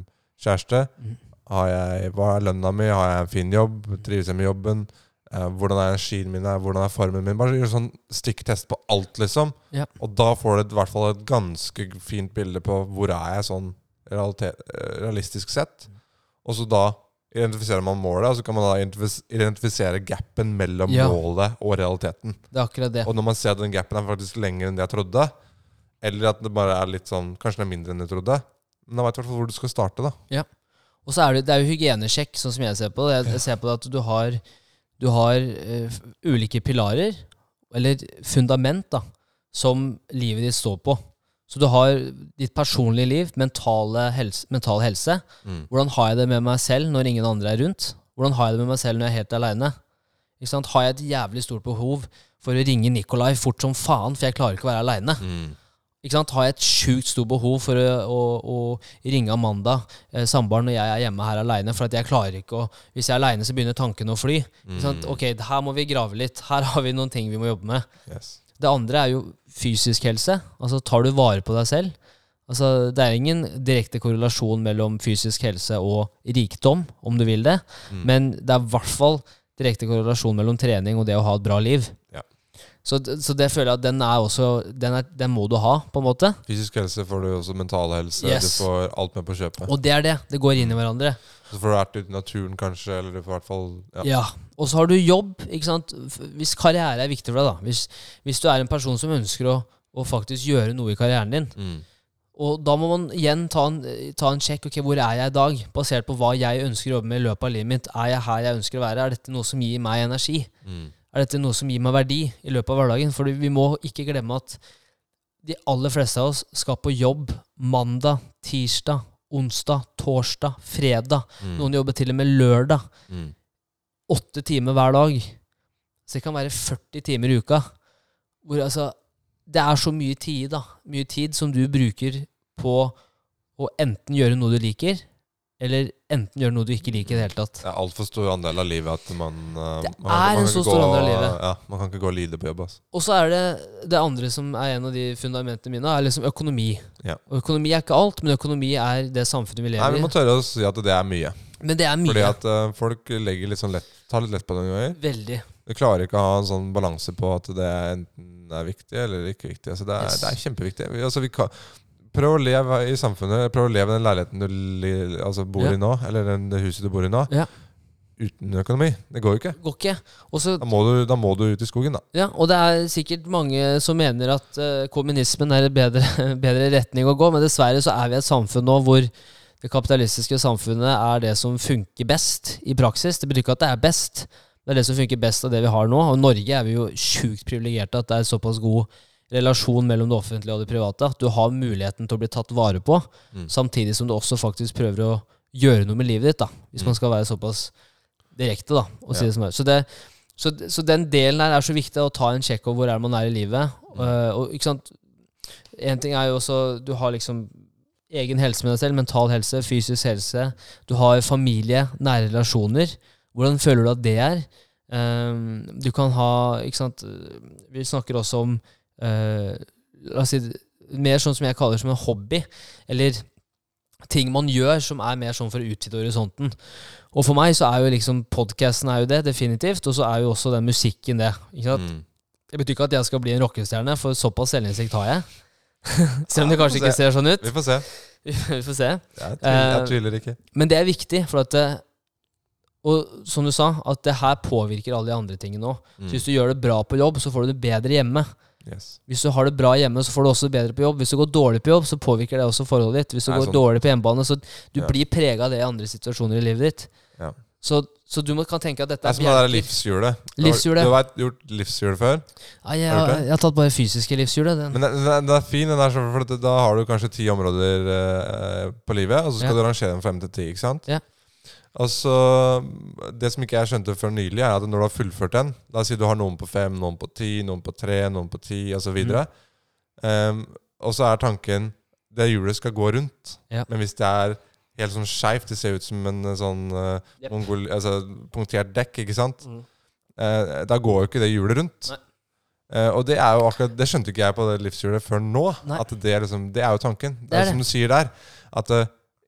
kjæreste? Mhm. Har jeg, hva er lønna mi? Har jeg en fin jobb? Trives jeg med jobben? Eh, hvordan er energien min? Hvordan er formen min? Bare gjør sånn stikktest på alt, liksom. Ja. Og da får du i hvert fall et ganske fint bilde på hvor er jeg sånn realitet, eh, realistisk sett. Og så da identifiserer man målet, og så kan man da identifisere gapen mellom Ja. målet og realiteten. Det er akkurat det. Og når man ser at den gapen er faktisk lenger enn det jeg trodde, eller at det bare er litt sånn Kanskje det er mindre enn jeg trodde, men da veit du i hvert fall hvor du skal starte, da. Ja. Og så er det, det er jo hygienesjekk, sånn som jeg ser på det. Jeg, jeg ser på det at du har, du har uh, ulike pilarer, eller fundament, da, som livet ditt står på. Så du har ditt personlige liv, mentale helse, mental helse. Mm. Hvordan har jeg det med meg selv når ingen andre er rundt? Hvordan har jeg det med meg selv når jeg er helt aleine? Har jeg et jævlig stort behov for å ringe Nikolai fort som faen, for jeg klarer ikke å være aleine? Mm. Har jeg et sjukt stort behov for å, å, å ringe Amanda, eh, samboeren, når jeg er hjemme her aleine? For at jeg klarer ikke å Hvis jeg er aleine, så begynner tankene å fly. Ikke sant? Ok, her må vi grave litt. Her har vi noen ting vi må jobbe med. Yes. Det andre er jo fysisk helse. Altså tar du vare på deg selv? Altså, det er ingen direkte korrelasjon mellom fysisk helse og rikdom, om du vil det. Mm. Men det er i hvert fall direkte korrelasjon mellom trening og det å ha et bra liv. Ja. Så, så det føler jeg at den er også den, er, den må du ha, på en måte. Fysisk helse får du også mental helse. Yes. Du får alt med på kjøpet. Og det er det. Det går inn i hverandre. Så får du vært ute i naturen, kanskje, eller du får i hvert fall ja. Ja. Og så har du jobb. ikke sant? Hvis karriere er viktig for deg, da. Hvis, hvis du er en person som ønsker å, å faktisk gjøre noe i karrieren din, Mm. og da må man igjen ta en, ta en sjekk. ok, Hvor er jeg i dag? Basert på hva jeg ønsker å jobbe med i løpet av livet mitt. Er jeg her jeg ønsker å være? Er dette noe som gir meg energi? Mm. Er dette noe som gir meg verdi i løpet av hverdagen? For vi må ikke glemme at de aller fleste av oss skal på jobb mandag, tirsdag, onsdag, torsdag, fredag. Mm. Noen jobber til og med lørdag. Mm. Åtte timer hver dag. Så det kan være 40 timer i uka. Hvor altså Det er så mye tid, da. Mye tid som du bruker på å enten gjøre noe du liker, eller enten gjøre noe du ikke liker i det hele tatt. Det er altfor stor andel av livet at man uh, Det man, er man en så stor gå- andel av livet. Ja, Man kan ikke gå og lide på jobb. Altså. Og så er det det andre som er en av de fundamentene mine, er liksom økonomi. Ja. Og økonomi er ikke alt, men økonomi er det samfunnet vi lever i. Nei, Vi må tørre å si at det er mye. Men det er mye. Fordi at uh, folk legger litt sånn lett, tar litt lett på det noen ganger. Veldig. Du klarer ikke å ha en sånn balanse på at det enten er viktig eller ikke viktig. Altså, det, er, Yes. det er kjempeviktig. Altså, vi kan, prøv å leve i samfunnet. Prøv å leve i den leiligheten du altså, bor Ja. i nå, eller den, det huset du bor i nå, Ja. uten økonomi. Det går jo ikke. Går ikke. Også, Da må, du, da må du ut i skogen, da. Ja, og det er sikkert mange som mener at uh, kommunismen er en bedre, [LAUGHS] bedre retning å gå, men dessverre så er vi i et samfunn nå hvor det kapitalistiske samfunnet er det som funker best i praksis. Det betyr ikke at det er best, det er det som funker best av det vi har nå. Og i Norge er vi jo sjukt privilegerte at det er såpass god relasjon mellom det offentlige og det private. At du har muligheten til å bli tatt vare på, Mm. samtidig som du også faktisk prøver å gjøre noe med livet ditt, da. Hvis man skal være såpass direkte, da, og si Ja. det som er. Så det så, så den delen her er så viktig å ta en sjekk over hvor er man er i livet. Uh, og ikke sant En ting er jo også Du har liksom egen helse med deg selv, mental helse, fysisk helse. Du har familie, nære relasjoner. Hvordan føler du at det er? Um, du kan ha Ikke sant Vi snakker også om La oss si mer sånn som jeg kaller som en hobby. Eller ting man gjør som er mer sånn for å utvide horisonten. Og for meg så er jo liksom podkasten det, definitivt. Og så er jo også den musikken det. Ikke? Mm. Det betyr ikke at jeg skal bli en rockestjerne, for såpass selvinnsikt har jeg. [LAUGHS] Selv om det kanskje ikke ser sånn ut. Vi får se. [LAUGHS] Vi får se. Jeg tviler, jeg Eh, tviler ikke. Men det er viktig, for at det, Og som du sa, at det her påvirker alle de andre tingene òg. Mm. Hvis du gjør det bra på jobb, så får du det bedre hjemme. Yes. Hvis du har det bra hjemme, så får du også det bedre på jobb. Hvis du går dårlig på jobb, så påvirker det også forholdet ditt. Hvis du Nei, går sånn. dårlig på hjemmebane, så du Ja. blir prega av det i andre situasjoner i livet ditt. Ja. Så, så du må, kan tenke at dette Det er er som det der livshjulet. Livshjulet. Du har gjort livshjul før. Ja, jeg, Har det? jeg har tatt bare fysiske livshjulet. Den. Men den, den er fin, den der, for da har du kanskje ti områder eh, på livet, og så skal Ja. du rangere dem fem til ti. ikke sant? Ja. Og så, Det som ikke jeg skjønte før nylig, er at når du har fullført den La oss si du har noen på fem, noen på ti, noen på tre, noen på ti osv. Mm. Um, og så er tanken det hjulet skal gå rundt. Ja. Men hvis det er helt sånn skeivt, det ser ut som en eh, sånn uh, Yep. mongol, altså, punktert dekk, ikke sant? Mm. Uh, da går jo ikke det hjulet rundt. Eh, og det er jo akkurat Det skjønte ikke jeg på det livshjulet før nå. Nei. At det, liksom, det er jo tanken. Det Det er, det som du sier der. At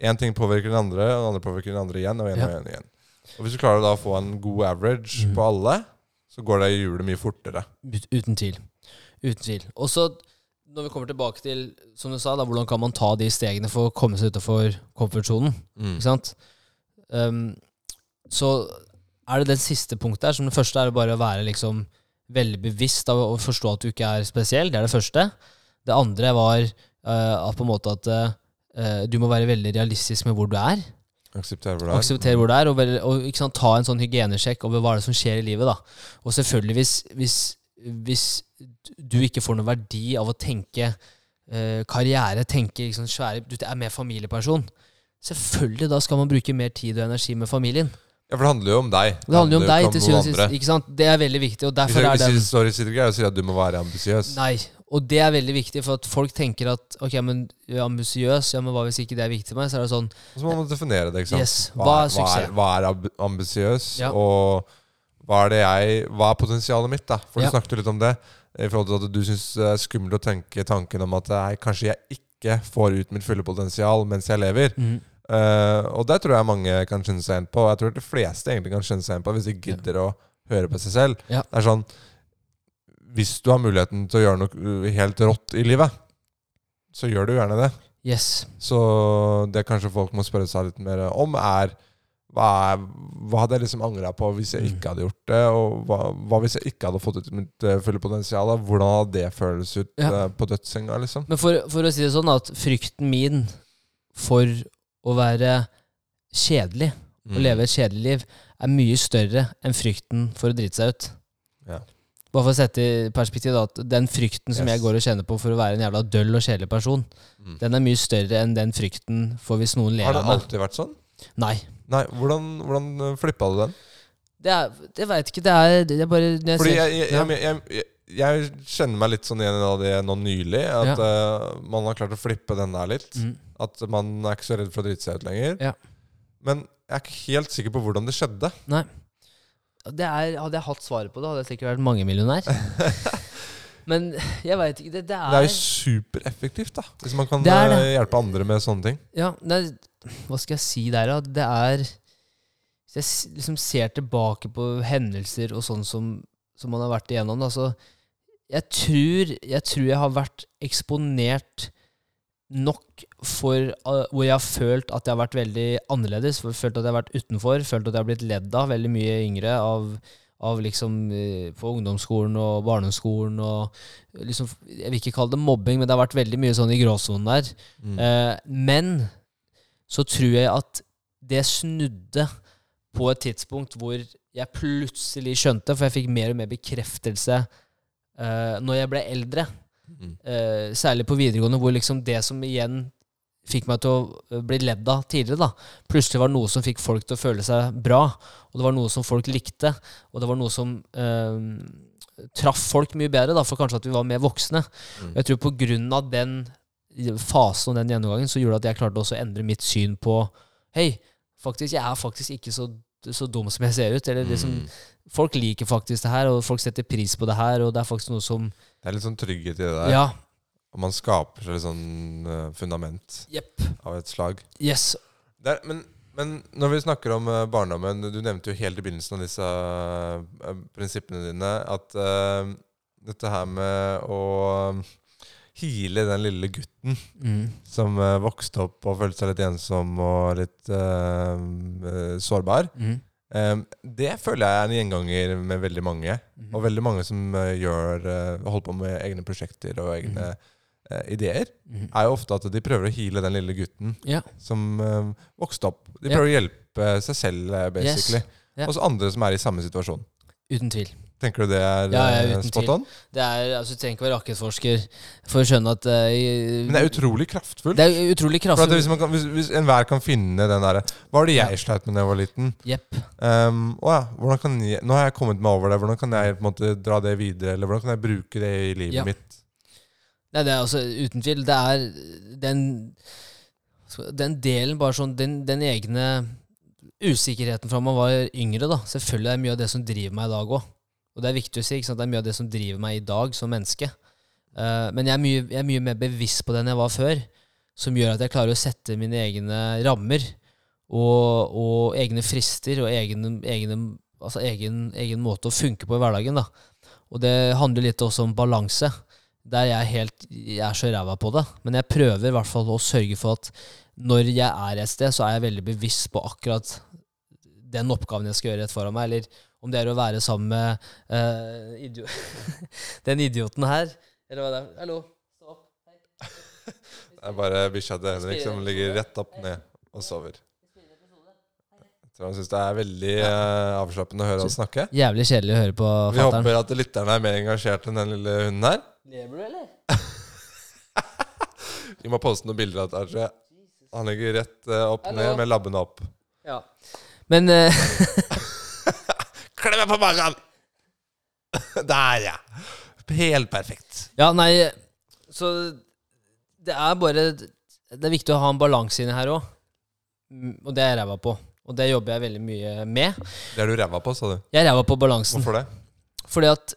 én ting påvirker den andre, og den andre påvirker den andre igjen. Og igjen Ja. og igjen, og igjen. Og hvis du klarer da å få en god average mm. på alle, så går det i hjulet mye fortere. Uten tvil. Uten tvil. Og så, når vi kommer tilbake til som du sa da, hvordan kan man ta de stegene for å komme seg utenfor komfortsonen, Mm. ikke sant? Um, så er det det siste punktet her. Som det første er det bare å være liksom veldig bevisst av å forstå at du ikke er spesiell. Det er det første. Det andre var uh, at på en måte at eh, du må være veldig realistisk med hvor du er. Akseptere hvor du er. Akseptere hvor du er, og, og ikke sant, ta en sånn hygienesjekk over hva er det som skjer i livet. da. Og selvfølgelig, hvis, hvis, hvis du ikke får noen verdi av å tenke uh, karriere, tenke liksom svære Du er mer familieperson. Selvfølgelig, da skal man bruke mer tid og energi med familien. Ja, for det handler jo om deg. Det handler jo om deg til syvende og sist. Det er veldig viktig, og Hvis jeg, er hvis den jeg står i sitt og sier at du må være ambisiøs Nei. Og det er veldig viktig, for at folk tenker at ok, men er ambisiøs, ja, men hva hvis ikke det er viktig for meg? Så er det sånn Så må man definere det. ikke sant? Yes, hva er hva er, hva er ambisiøs, Ja. og hva er det jeg Hva er potensialet mitt, da? For Ja. du snakket jo litt om det. I forhold til at du syns det er skummelt å tenke tanken om at nei, kanskje jeg ikke får ut mitt fulle potensial mens jeg lever. Mm. Uh, og det tror jeg mange kan kjenne seg igjen på. Jeg tror de fleste egentlig kan kjenne seg igjen på hvis de gidder å høre på seg selv. Ja. Det er sånn Hvis du har muligheten til å gjøre noe uh, helt rått i livet, så gjør du gjerne det. Yes. Så det kanskje folk må spørre seg litt mer om, er hva, er, hva hadde jeg liksom angra på hvis jeg Mm. ikke hadde gjort det? Og hva, hva hvis jeg ikke hadde fått ut mitt eh, fulle potensial? Hvordan hadde det føles ut Ja. eh, på dødssenga, liksom? Men for, for å si det sånn, at frykten min for å være kjedelig, Mm. å leve et kjedelig liv, er mye større enn frykten for å drite seg ut. Ja. Bare for å sette i perspektiv da, at den frykten som Yes. jeg går og kjenner på for å være en jævla døll og kjedelig person, Mm. den er mye større enn den frykten for hvis noen ler Har det alltid vært sånn? Nei. Nei, hvordan, hvordan flippa du den? Det, er, jeg veit ikke. Det er, det er bare jeg Fordi jeg, jeg, jeg, kjenner meg litt sånn igjen av det nå nylig. At eh, man har klart å flippe den der litt. Mm. At man er ikke så redd for å drite seg ut lenger. Ja. Men jeg er ikke helt sikker på hvordan det skjedde. Nei. Det er, hadde jeg hatt svaret på det, hadde jeg sikkert vært mangemillionær. [LAUGHS] Men jeg veit ikke. Det, det Det er er, jo supereffektivt, da. Hvis man kan Det er det. eh, hjelpe andre med sånne ting. Ja, er, hva skal jeg si der, da? Det er Hvis jeg liksom ser tilbake på hendelser og sånn som, som man har vært igjennom, da, så jeg tror, jeg tror jeg har vært eksponert nok for uh, Hvor jeg har følt at jeg har vært veldig annerledes. Følt at jeg har vært utenfor. Følt at jeg har blitt ledd av veldig mye yngre. Av, av liksom eh, På ungdomsskolen og barneskolen og liksom Jeg vil ikke kalle det mobbing, men det har vært veldig mye sånn i gråsonen der. Mm. Eh, men så tror jeg at det snudde på et tidspunkt hvor jeg plutselig skjønte, for jeg fikk mer og mer bekreftelse eh, når jeg ble eldre. Mm. Eh, særlig på videregående, hvor liksom det som igjen fikk meg til å eh, bli ledd av tidligere, da. Plutselig var det noe som fikk folk til å føle seg bra, og det var noe som folk likte, og det var noe som uh, traff folk mye bedre, da, for kanskje at vi var mer voksne. Mm. Jeg tror på grunn av den fasen og den gjennomgangen, så gjorde det at jeg klarte også å endre mitt syn på Hei, faktisk, jeg er faktisk ikke så, så dum som jeg ser ut. Eller liksom, Mm. Folk liker faktisk det her, og folk setter pris på det her, og det er faktisk noe som Det er litt sånn trygghet i det der. Ja. og man skaper seg et sånn eh, fundament Jepp. av et slag. Yes. Det er, men, men når vi snakker om eh, barndommen Du nevnte jo helt i begynnelsen av disse eh, prinsippene dine at eh, dette her med å hile den lille gutten Mm. som eh, vokste opp og følte seg litt ensom og litt eh, eh, sårbar. Mm. Eh, det føler jeg er en gjenganger med veldig mange. Mhm. Og veldig mange som uh, gjør uh, holder på med egne prosjekter og egne eh, ideer, Mm. er jo ofte at de prøver å hile den lille gutten yeah. som vokste opp. De prøver prøver å hjelpe seg selv, basically. Yes. Yeah. Og så andre som er i samme situasjon. Uten tvil. Tenker du det er Ja, ja, eh, spot on? Det er, altså, du trenger ikke være rakettforsker for å skjønne at uh, Men det er utrolig kraftfullt. det er utrolig kraftfullt. hvis, man kan, hvis, hvis enhver kan finne den derre Hva var det jeg sleit med da jeg var liten? Yep. Um, å ja, hvordan kan jeg, nå har jeg kommet meg over det. Hvordan kan jeg på en måte dra det videre? Eller hvordan kan jeg bruke det i livet Ja. mitt? Nei, det er altså uten tvil Det er den Den delen, bare sånn Den, den egne usikkerheten fra man var yngre, da. Selvfølgelig er det mye av det som driver meg i dag òg. Og det er viktig å si. ikke sant? Det er mye av det som driver meg i dag som menneske. Uh, men jeg er, mye, jeg er mye mer bevisst på det enn jeg var før. Som gjør at jeg klarer å sette mine egne rammer og, og egne frister og egne, egne, altså egen, egen måte å funke på i hverdagen. da. Og det handler litt også om balanse. Der jeg, helt, jeg er så ræva på det. Men jeg prøver i hvert fall å sørge for at når jeg er et sted, så er jeg veldig bevisst på akkurat den oppgaven jeg skal gjøre rett foran meg. Eller om det er å være sammen med uh, idio [LAUGHS] den idioten her. Eller hva det er. Hallo, stå opp. Det [LAUGHS] er bare bikkja til Henrik som ligger rett opp ned og sover. Jeg tror han syns det er veldig uh, avslappende å høre han snakke. Jævlig kjedelig å høre på fatteren. Vi håper at lytterne er mer engasjert enn den lille hunden her. Lever du, eller? [LAUGHS] Vi må poste noen bilder av Tajay. Han ligger rett uh, opp Hello. ned med labbene opp. Ja. Men eh, Klem meg på magen! [LAUGHS] Der, ja. Helt perfekt. Ja, nei Så det er bare Det er viktig å ha en balanse inni her òg. Og det er jeg ræva på. Og det jobber jeg veldig mye med. Det er du ræva på, sa du. Jeg er ræva på balansen. Hvorfor det? Fordi at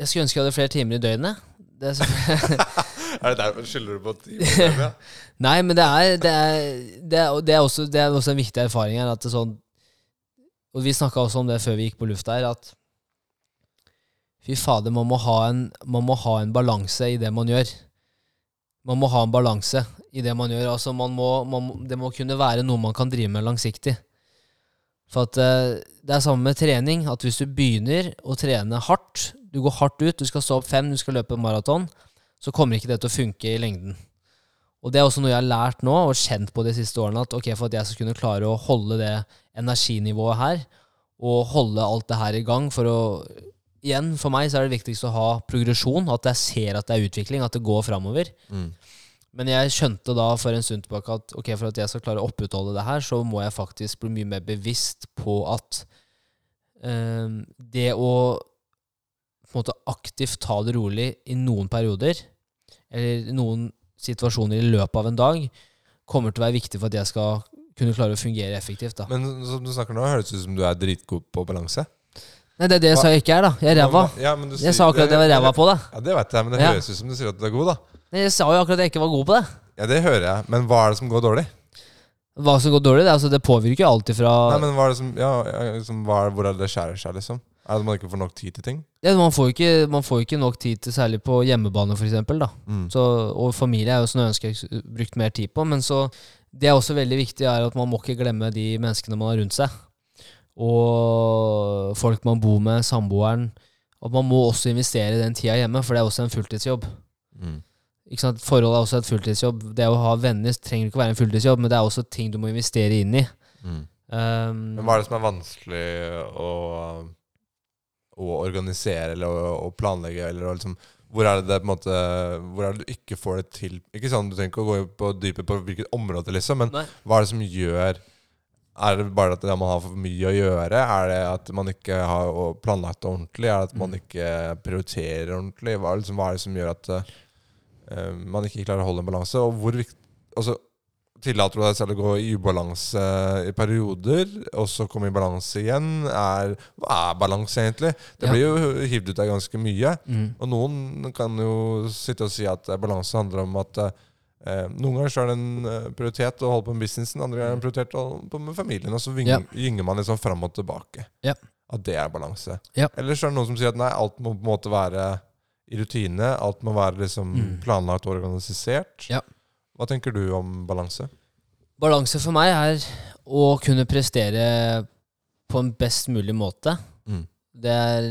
jeg skulle ønske jeg hadde flere timer i døgnet. Det er så, [LAUGHS] Er det derfor skylder du på timen? Ja? [LAUGHS] nei, men det er, det er, det er, det er, også, det er også en viktig erfaring her. At det er sånn, og vi snakka også om det før vi gikk på lufta her, at fy fader, man må ha en, en balanse i det man gjør. Man må ha en balanse i det man gjør. Altså man må, man, det må kunne være noe man kan drive med langsiktig. For at uh, det er samme med trening. At hvis du begynner å trene hardt, du går hardt ut, du skal stå opp fem, du skal løpe maraton, så kommer ikke det til å funke i lengden. Og det er også noe jeg har lært nå og kjent på de siste årene. At ok, for at jeg skal kunne klare å holde det energinivået her, og holde alt det her i gang for å Igjen, for meg så er det viktigst å ha progresjon, at jeg ser at det er utvikling, at det går framover. Mm. Men jeg skjønte da for en stund tilbake at ok, for at jeg skal klare å opprettholde det her, så må jeg faktisk bli mye mer bevisst på at eh, det å på en måte aktivt ta det rolig i noen perioder, eller noen situasjoner i løpet av en dag, kommer til å være viktig for at jeg skal kunne klare å fungere effektivt. da. Men som du snakker nå, høres det ut som du er dritgod på balanse. Nei, det er det jeg sa jeg ikke er, da. Jeg er ræva. Ja, du Jeg sa akkurat at jeg var ræva på det. Ja, Det vet jeg, men det Ja. høres ut som du sier at du er god, da. Nei, Jeg sa jo akkurat at jeg ikke var god på det. Ja, det hører jeg. Men hva er det som går dårlig? Hva som går dårlig, det, altså, det påvirker jo alltid fra Nei, men hva er det som, ja, liksom, hva er, Hvor er det det skjærer seg, liksom? At man ikke får nok tid til ting? ja, man, får ikke, man får ikke nok tid til særlig på hjemmebane, da. Mm. Så, og familie er jo sånn jeg ønsker jeg brukt mer tid på. Men så det er også veldig viktig er at man må ikke glemme de menneskene man har rundt seg. Og folk man bor med, samboeren. At man må også investere i den tida hjemme, for det er også en fulltidsjobb. Mm. Ikke sant? Forhold er også et fulltidsjobb. Det å ha venner trenger ikke å være en fulltidsjobb, men det er også ting du må investere inn i. Mm. Um, Men hva er det som er vanskelig å, å organisere eller å, å planlegge? Eller å liksom, hvor er det det måte Hvor er det du ikke får det til? Ikke sånn, Du trenger ikke å gå på dypet på hvilket område, liksom, men Nei. hva er det som gjør Er det bare at man har for mye å gjøre? Er det at man ikke har planlagt det ordentlig? Er det at man Mm. ikke prioriterer ordentlig? Hva er, det liksom, hva er det som gjør at uh, man ikke klarer å holde en balanse? Og hvor viktig Altså, tillater du deg selv å gå i ubalanse i perioder, og så komme i balanse igjen. Er, hva er balanse, egentlig? Det Ja. blir jo hivd ut av ganske mye. Mm. Og noen kan jo sitte og si at eh, balanse handler om at eh, noen ganger så er det en eh, prioritet å holde på med businessen, andre ganger er det en prioritet å holde på med familien. Og så Ja. gynger, gynger man liksom fram og tilbake. Ja. At det er balanse. Ja. Eller så er det noen som sier at nei, alt må på en måte være i rutine. Alt må være liksom Mm. planlagt og organisert. Ja. Hva tenker du om balanse? Balanse for meg er å kunne prestere på en best mulig måte. Mm. Det er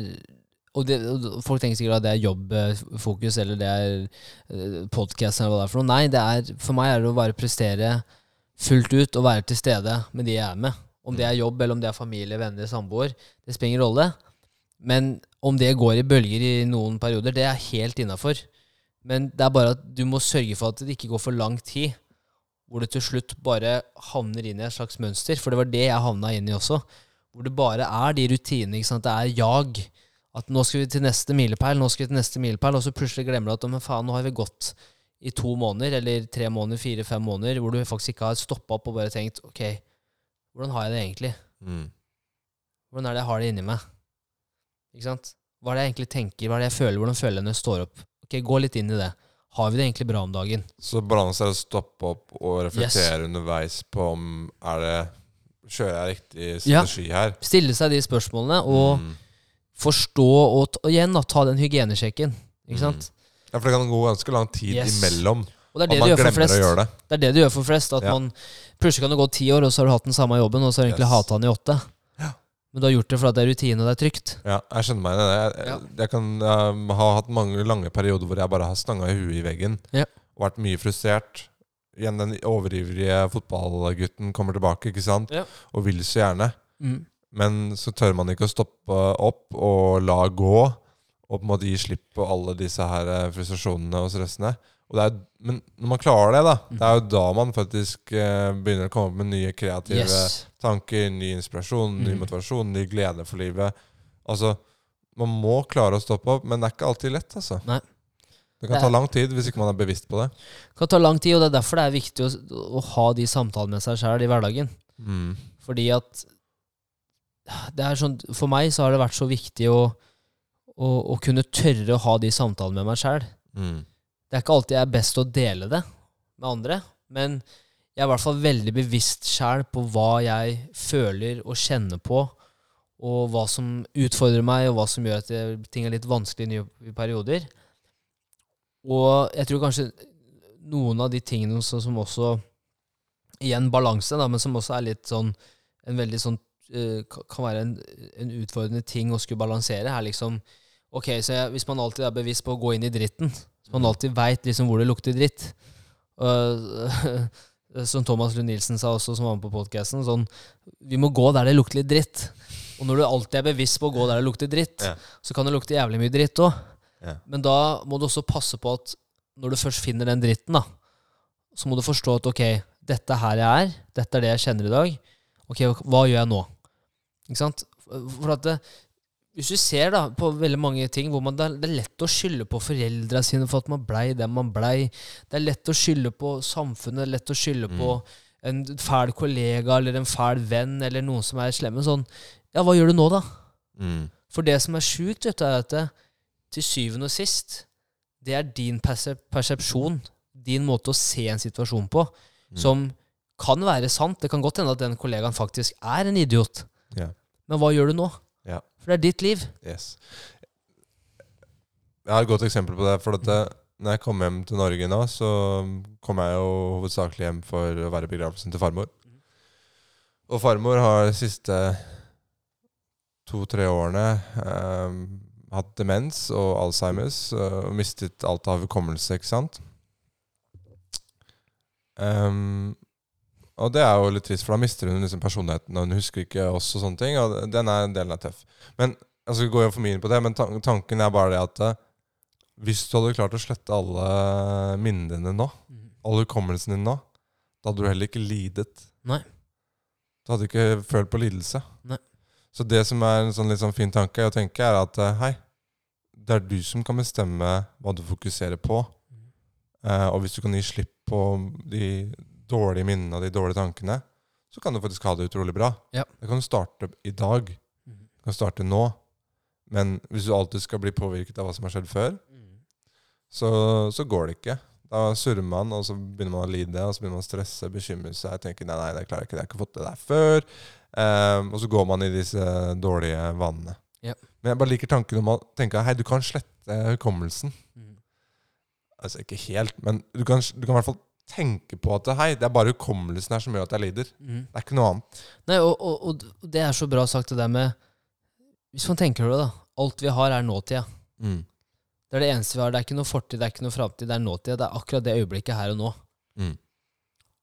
og, det, og folk tenker sikkert at det er jobbfokus, eller det er podkast, eller hva det er for noe. Nei, det er, for meg er det å bare prestere fullt ut og være til stede med de jeg er med. Om det er jobb, eller om det er familie, venner, samboer. Det spiller ingen rolle. Men om det går i bølger i noen perioder, det er helt innafor. Men det er bare at du må sørge for at det ikke går for lang tid hvor det til slutt bare havner inn i et slags mønster. For det var det jeg havna inn i også. Hvor det bare er de rutinene. Det er jag. At nå skal vi til neste milepæl, nå skal vi til neste milepæl, og så plutselig glemmer du at men faen, nå har vi gått i to måneder, eller tre måneder, fire, fem måneder, hvor du faktisk ikke har stoppa opp og bare tenkt ok, hvordan har jeg det egentlig? Mm. Hvordan er det jeg har det inni meg? Ikke sant? Hva er det jeg egentlig tenker, hva er det jeg føler, hvordan føler jeg når jeg står opp? Ok, Gå litt inn i det. Har vi det egentlig bra om dagen? Så balanse er å stoppe opp og reflektere underveis på om er det Kjører jeg riktig Ja. strategi her? Stille seg de spørsmålene, og Mm. forstå og, og igjen da, ta den hygienesjekken. Ikke sant? Ja, for det kan gå ganske lang tid Yes. imellom. Og det er Og det man du gjør flest. det. Det er det du gjør for flest. At Ja. man Plutselig kan det gå ti år, og så har du hatt den samme jobben, og så har du egentlig Yes. hata den i åtte. Men du har gjort det fordi det er rutine, og det er trygt. Ja, jeg skjønner meg i det. Jeg, Ja. jeg kan um, ha hatt mange lange perioder hvor jeg bare har stanga i huet i veggen Ja. og vært mye frustrert. Igjen den overivrige fotballgutten kommer tilbake ikke sant? Ja. og vil så gjerne. Mm. Men så tør man ikke å stoppe opp og la gå, og på en måte gi slipp på alle disse her eh, frustrasjonene og stressene. Er, men når man klarer det, da, det er jo da man faktisk eh, begynner å komme opp med nye kreative Yes. tanker, ny inspirasjon, ny Mm. motivasjon, ny glede for livet. Altså, man må klare å stoppe opp, men det er ikke alltid lett, altså. Nei. Det kan Det ta lang tid hvis ikke man er bevisst på det. Det kan ta lang tid, og det er derfor det er viktig å, å ha de samtalene med seg sjøl i hverdagen. Mm. Fordi at det sånn, For meg så har det vært så viktig å, å, å kunne tørre å ha de samtalene med meg sjøl. Mm. Det er ikke alltid jeg er best å dele det med andre, men jeg er i hvert fall veldig bevisst sjæl på hva jeg føler og kjenner på, og hva som utfordrer meg, og hva som gjør at ting er litt vanskelig i nye perioder. Og jeg tror kanskje noen av de tingene som, som også Igjen balanse, da, men som også er litt sånn En veldig sånn eh, Kan være en, en utfordrende ting å skulle balansere, er liksom Ok, så jeg, hvis man alltid er bevisst på å gå inn i dritten, så man alltid veit liksom hvor det lukter dritt Uh, [LAUGHS] Som Thomas Lund Nilsen sa også, som var med på podkasten. Sånn, vi må gå der det lukter litt dritt. Og når du alltid er bevisst på å gå der det lukter dritt, Ja. så kan det lukte jævlig mye dritt òg. Ja. Men da må du også passe på at når du først finner den dritten, da, så må du forstå at ok, dette er her jeg er, dette er det jeg kjenner i dag. Ok, hva gjør jeg nå? Ikke sant? For at det, hvis du ser da på veldig mange ting hvor man, det, er, lett å skylde på foreldra sine for at man blei den man blei. Det er lett å skylde på samfunnet, det er lett å skylde på en fæl kollega eller en fæl venn eller noen som er slemme. Sånn, ja, hva gjør du nå, da? Mm. For det som er sjukt, vet du, er at det, til syvende og sist, det er din persepsjon, din måte å se en situasjon på, som kan være sant. Det kan godt hende at den kollegaen faktisk er en idiot. Yeah. Men hva gjør du nå? Ja. For det er ditt liv. Yes. Jeg har et godt eksempel på det. For at det, når jeg kom hjem til Norge nå, så kom jeg jo hovedsakelig hjem for å være i begravelsen til farmor. Og farmor har de siste to-tre årene eh, hatt demens og Alzheimers eh, og mistet alt av hukommelse, ikke sant? Ehm, og det er jo litt trist, for da mister hun liksom personligheten, og hun husker ikke oss og sånne ting. Og den er, delen er tøff. Men altså, skal går jo for mye inn på det, men tanken er bare det at eh, hvis du hadde klart å slette alle minnene dine nå, alle hukommelsen din nå, da hadde du heller ikke lidet. Nei. Du hadde ikke følt på lidelse. Nei. Så det som er en sånn litt sånn fin tanke å tenke, er at eh, hei, det er du som kan bestemme hva du fokuserer på. Eh, og hvis du kan gi slipp på de dårlige minnene og de dårlige tankene, så kan du faktisk ha det utrolig bra. Ja. Det kan du starte i dag. Du kan starte nå. Men hvis du alltid skal bli påvirket av hva som har skjedd før, så, så går det ikke. Da surrer man, og så begynner man å lide, og så begynner man å stresse, bekymre seg. tenker nei, nei, det klarer jeg ikke, jeg har ikke fått det der før. Um, og så går man i disse dårlige vanene. Ja. Men jeg bare liker tanken om å tenke hei, du kan slette hukommelsen. Mm. Altså ikke helt, men du kan, du kan i hvert fall tenke på at hei, det er bare hukommelsen her som gjør at jeg lider. Mm. Det er ikke noe annet. Nei, og, og, og det er så bra sagt, det der med Hvis man tenker over det, da. Alt vi har, er nåtida. Det er det eneste vi har. Det er ikke noe fortid, det er ikke noe framtid. Det er nåtida. Det er akkurat det øyeblikket her og nå. Mm.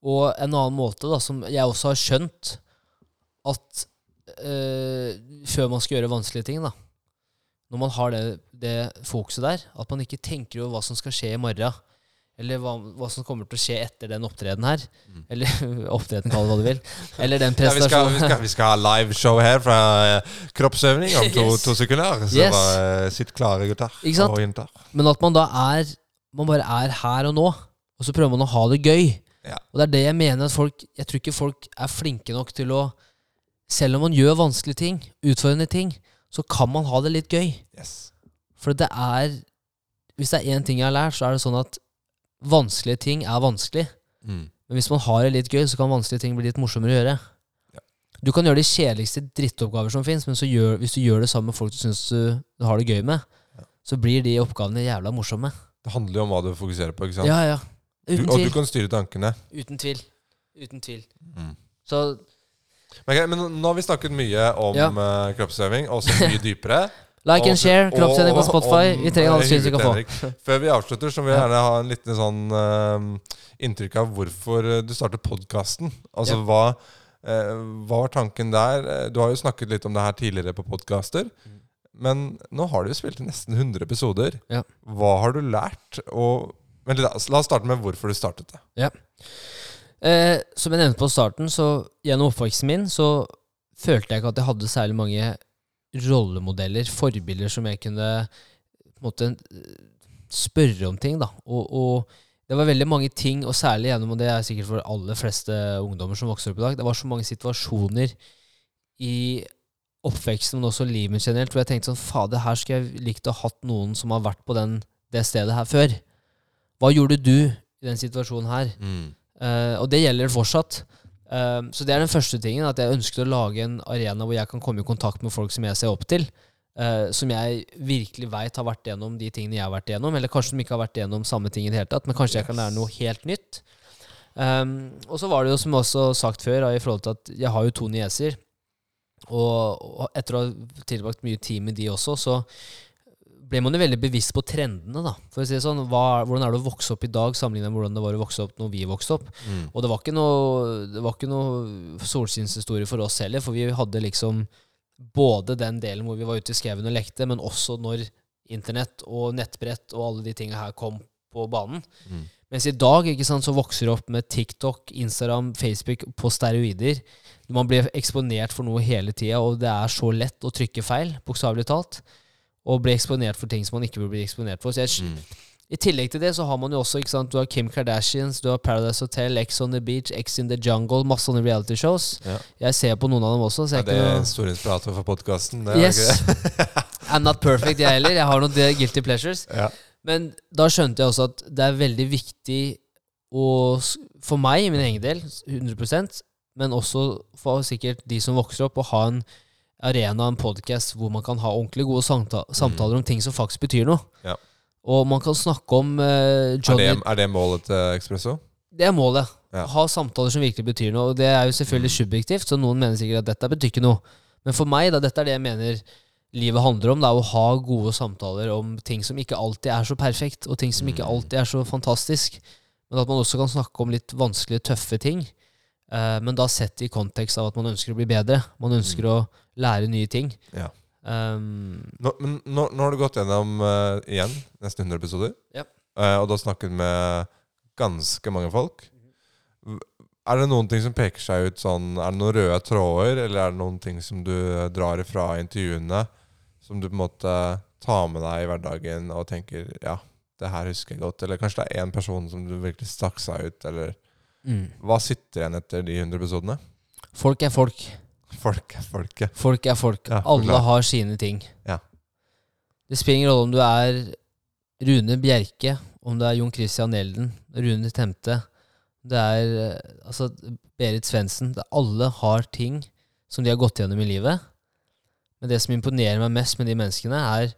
Og en annen måte, da, som jeg også har skjønt, at øh, før man skal gjøre vanskelige ting, da Når man har det, det fokuset der, at man ikke tenker over hva som skal skje i morgen, eller hva, hva som kommer til å skje etter den opptreden her, Mm. eller [LAUGHS] opptreden, kall det hva du vil, [LAUGHS] eller den Ja, vi, skal, vi, skal, vi skal ha liveshow her fra eh, kroppsøvning om to, Yes. to sekunder. Så Yes. bare sitt klare, gutter og jenter. Men at man da er Man bare er her og nå, og så prøver man å ha det gøy. Ja. Og det er det jeg mener at folk Jeg tror ikke folk er flinke nok til å Selv om man gjør vanskelige ting, utfordrende ting, så kan man ha det litt gøy. Yes. For det er Hvis det er én ting jeg har lært, så er det sånn at vanskelige ting er vanskelig. Mm. Men hvis man har det litt gøy, så kan vanskelige ting bli litt morsommere å gjøre. Ja. Du kan gjøre de kjedeligste drittoppgaver som fins, men så gjør, hvis du gjør det sammen med folk du syns du, du har det gøy med, Ja. så blir de oppgavene jævla morsomme. Det handler jo om hva du fokuserer på. ikke sant? Ja, ja. du, Uten og du kan styre tankene. Uten tvil. Uten tvil. Mm. Så Men, okay, men nå har vi snakket mye om Ja. eh, kroppsøving, også mye [LAUGHS] dypere. Like Og- and share, kroppstrening på Spotify. Vi trenger alle syns vi kan få. Før vi avslutter, så vil jeg Ja. gjerne ha en liten sånn uh, inntrykk av hvorfor eh, du startet podkasten. Altså Ja. hva, uh, hva var tanken der? Du har jo snakket litt om det her tidligere på podkaster. Men nå har du jo spilt i nesten 100 episoder. Ja. Hva har du lært? Og, men la, la oss starte med hvorfor du startet det. Eh, som jeg nevnte på starten, så gjennom oppveksten min så følte jeg ikke at jeg hadde særlig mange rollemodeller, forbilder, som jeg kunne på en måte spørre om ting. da. Og, og det var veldig mange ting, og særlig gjennom, og det er sikkert for aller fleste ungdommer som vokser opp i dag, det var så mange situasjoner i oppveksten, men også livet generelt, hvor jeg tenkte sånn Fader, her skulle jeg likt å ha hatt noen som har vært på den, det stedet her før. Hva gjorde du i den situasjonen her? Eh, og det gjelder fortsatt. Eh, så det er den første tingen, at jeg ønsket å lage en arena hvor jeg kan komme i kontakt med folk som jeg ser opp til. Uh, som jeg virkelig veit har vært gjennom de tingene jeg har vært gjennom. Eller kanskje de ikke har vært gjennom samme ting i det hele tatt, men kanskje jeg kan lære noe helt nytt. Um, og så var det jo, som også sagt før, i forhold til at jeg har jo to nieser. Og, og etter å ha tilbrakt mye tid med de også, så ble man jo veldig bevisst på trendene, da. For å si det sånn, hva, hvordan er det å vokse opp i dag sammenlignet med hvordan det var å vokse opp når vi vokste opp? Mm. Og det var ikke noe, var ikke noe solskinnshistorie for oss heller, for vi hadde liksom både den delen hvor vi var ute i skauen og lekte, men også når internett og nettbrett og alle de tinga her kom på banen. Mm. Mens i dag ikke sant, så vokser det opp med TikTok, Instagram, Facebook på steroider. Man blir eksponert for noe hele tida, og det er så lett å trykke feil, bokstavelig talt. Og bli eksponert for ting som man ikke burde bli eksponert for. Så jeg, Mm. i tillegg til det så har man jo også ikke sant, Du har Kim Kardashians, du har Paradise Hotel, X on the Beach, X in the Jungle, masse sånne reality shows. Ja. Jeg ser på noen av dem også. Så jeg ja, det er noe stor inspirator for podkasten? Yes. [LAUGHS] I'm not perfect, jeg heller. Jeg har noen guilty pleasures. Ja. Men da skjønte jeg også at det er veldig viktig å, for meg, i min egen del, 100% men også for sikkert de som vokser opp, å ha en arena, en podcast, hvor man kan ha ordentlig gode samta samtaler om ting som faktisk betyr noe. Ja. Og man kan snakke om eh, Er, det, er det målet til Expresso? Det er målet. Ja. Ha samtaler som virkelig betyr noe. Og det er jo selvfølgelig subjektivt, så noen mener sikkert at dette betyr ikke noe. Men for meg, da, dette er det jeg mener livet handler om. Det er å ha gode samtaler om ting som ikke alltid er så perfekt, og ting som ikke Mm. alltid er så fantastisk. Men at man også kan snakke om litt vanskelige, tøffe ting. Uh, men da sett i kontekst av at man ønsker å bli bedre. Man ønsker å lære nye ting. Ja. Um, Nå, men nå, nå har du gått gjennom uh, igjen nesten 100 episoder. Ja. uh, og du har snakket med ganske mange folk. Er det noen ting som peker seg ut sånn Er det noen røde tråder, eller er det noen ting som du eh, drar ifra intervjuene, som du på en måte tar med deg i hverdagen og tenker Ja, det her husker jeg godt. Eller kanskje det er én person som du virkelig stakk seg ut, eller Mm. Hva sitter igjen etter de 100 episodene? Folk er folk. Folk er folket. Folk er folk. Ja, Alle har sine ting. Ja. Det spiller ingen rolle om du er Rune Bjerke, om det er Jon Christian Elden, Rune Temte, det er eh, altså, Berit Svendsen. Alle har ting som de har gått gjennom i livet. Men det som imponerer meg mest med de menneskene, er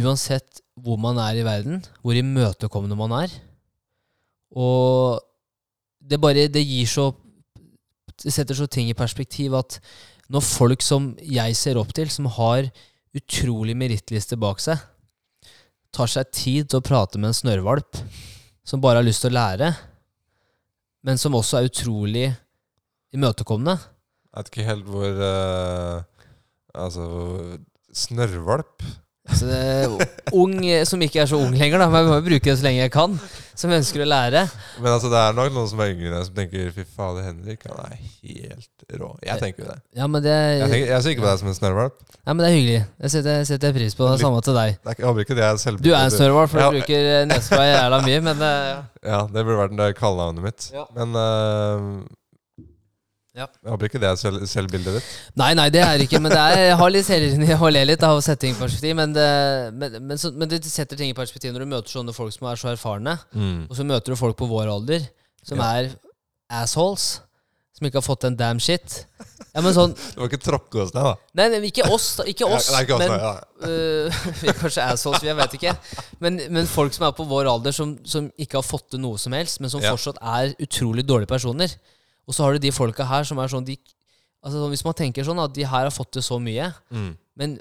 uansett hvor man er i verden, hvor imøtekommende man er. Og det bare Det gir så setter så ting i perspektiv at når folk som jeg ser opp til, som har utrolig merittliste bak seg, tar seg tid til å prate med en snørrvalp som bare har lyst til å lære, men som også er utrolig imøtekommende Jeg vet ikke helt hvor uh, Altså Snørrvalp? Ung som ikke er så ung lenger, da, men jeg må jo bruke det så lenge jeg kan, som ønsker å lære. Men altså, det er nok noen som er yngre som tenker Fy fader, Henrik, han er helt rå. Jeg tenker jo det. Ja, men det, Jeg, tenker, jeg ser ikke på deg som en snørrvalp. ja, men det er hyggelig. Det setter, setter jeg pris på. Det samme til deg. Det er Jeg håper ikke det er selv... Du er en snørrvalp, for Ja. du bruker eh, nesespray jævla mye, men eh, Ja, det burde vært kallenavnet mitt. Ja. Men eh, Ja. jeg håper ikke det er selv, selvbildet ditt. Nei, nei, det er det ikke. Men det er, jeg har litt selvironi og ler litt av å sette ting i perspektiv. Men det, men, men, så, men det setter ting i perspektiv når du møter sånne folk som er så erfarne. Og så møter du folk på vår alder som Ja. er assholes. Som ikke har fått en damn shit. Ja, men sånn Du må ikke tråkke oss ned, da. Nei, nei ikke oss, da. Ikke oss. Ja, ikke oss, men, da, ja. uh, vi er kanskje assholes, jeg vet ikke. Men, men folk som er på vår alder, som, som ikke har fått til noe som helst, men som fortsatt er utrolig dårlige personer. Og så har du de folka her som er sånn de, altså, sånn, Hvis man tenker sånn at de her har fått til så mye, Mm. men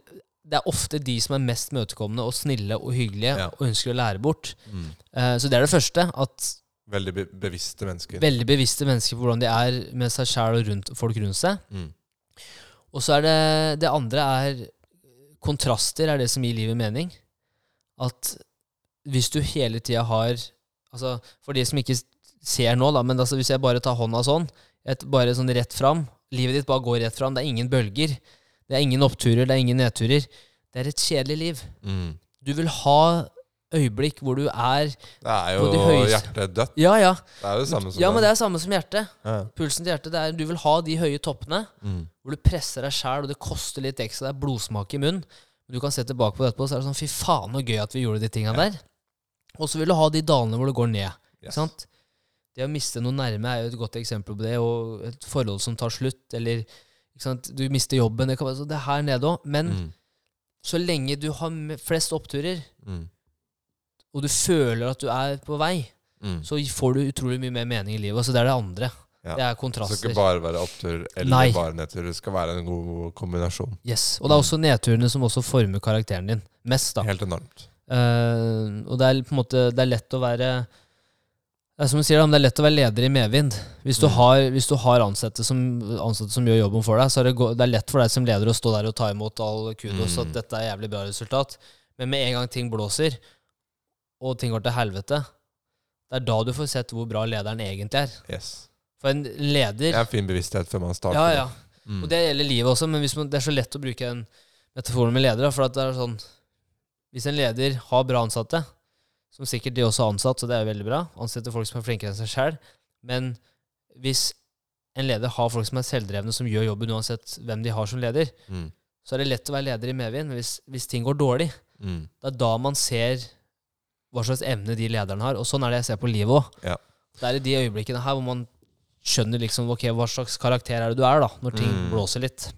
det er ofte de som er mest møtekommende og snille og hyggelige Ja. og ønsker å lære bort. Mm. Uh, så det er det første. At Veldig be bevisste mennesker. veldig bevisste mennesker på hvordan de er med seg sjæl og rundt, folk rundt seg. Mm. Og så er det Det andre er kontraster, er det som gir livet mening. At hvis du hele tida har Altså, for de som ikke ser nå, da, men altså, hvis jeg bare tar hånda sånn, et, bare sånn rett fram Livet ditt bare går rett fram. Det er ingen bølger. Det er ingen oppturer, det er ingen nedturer. Det er et kjedelig liv. Mm. Du vil ha øyeblikk hvor du er Det er de jo høyeste- hjertet dødt. Ja, ja. Det er jo det samme som Ja, men det er samme som hjertet. ja. Pulsen til hjertet. Det er, du vil ha de høye toppene. Mm. hvor du presser deg sjæl, og det koster litt ekstra. Det er blodsmak i munnen. Du kan se tilbake på det etterpå, så er det sånn fy faen så gøy at vi gjorde de tinga der. Og så vil du ha de dalene hvor det går ned. Yes. Ikke sant? Det å miste noe nærme er jo et godt eksempel på det, og et forhold som tar slutt, eller du mister jobben. Det kan være så det er her nede òg. Men Mm. så lenge du har flest oppturer, Mm. og du føler at du er på vei, Mm. så får du utrolig mye mer mening i livet. Altså det er det andre. Ja. Det er Det skal ikke bare være opptur eller Nei. bare nedtur. Det skal være en god kombinasjon. Yes. Og det er også nedturene som også former karakteren din. Mest, da. Helt enormt. Uh, og det er på en måte Det er lett å være det er som du sier, det er lett å være leder i medvind. Hvis du Mm. har, hvis du har ansatte, som, ansatte som gjør jobben for deg, så er det, det er lett for deg som leder å stå der og ta imot all kudos Mm. at dette er jævlig bra resultat. Men med en gang ting blåser, og ting går til helvete, det er da du får sett hvor bra lederen egentlig er. Yes. For en leder Det er en fin bevissthet før man starter. Ja, ja. Mm. Og det gjelder livet også, men man, det er så lett å bruke en metafor med ledere. For at det er sånn Hvis en leder har bra ansatte, som sikkert de også har ansatt, så det er veldig bra, ansetter folk som er flinkere enn seg sjøl, men hvis en leder har folk som er selvdrevne, som gjør jobben uansett hvem de har som leder, Mm. så er det lett å være leder i medvind. Men hvis, hvis ting går dårlig, Mm. det er da man ser hva slags evne de lederne har. Og sånn er det jeg ser på livet òg. Ja. Det er i de øyeblikkene her hvor man skjønner liksom okay, hva slags karakter er det du er, da, når ting Mm. blåser litt.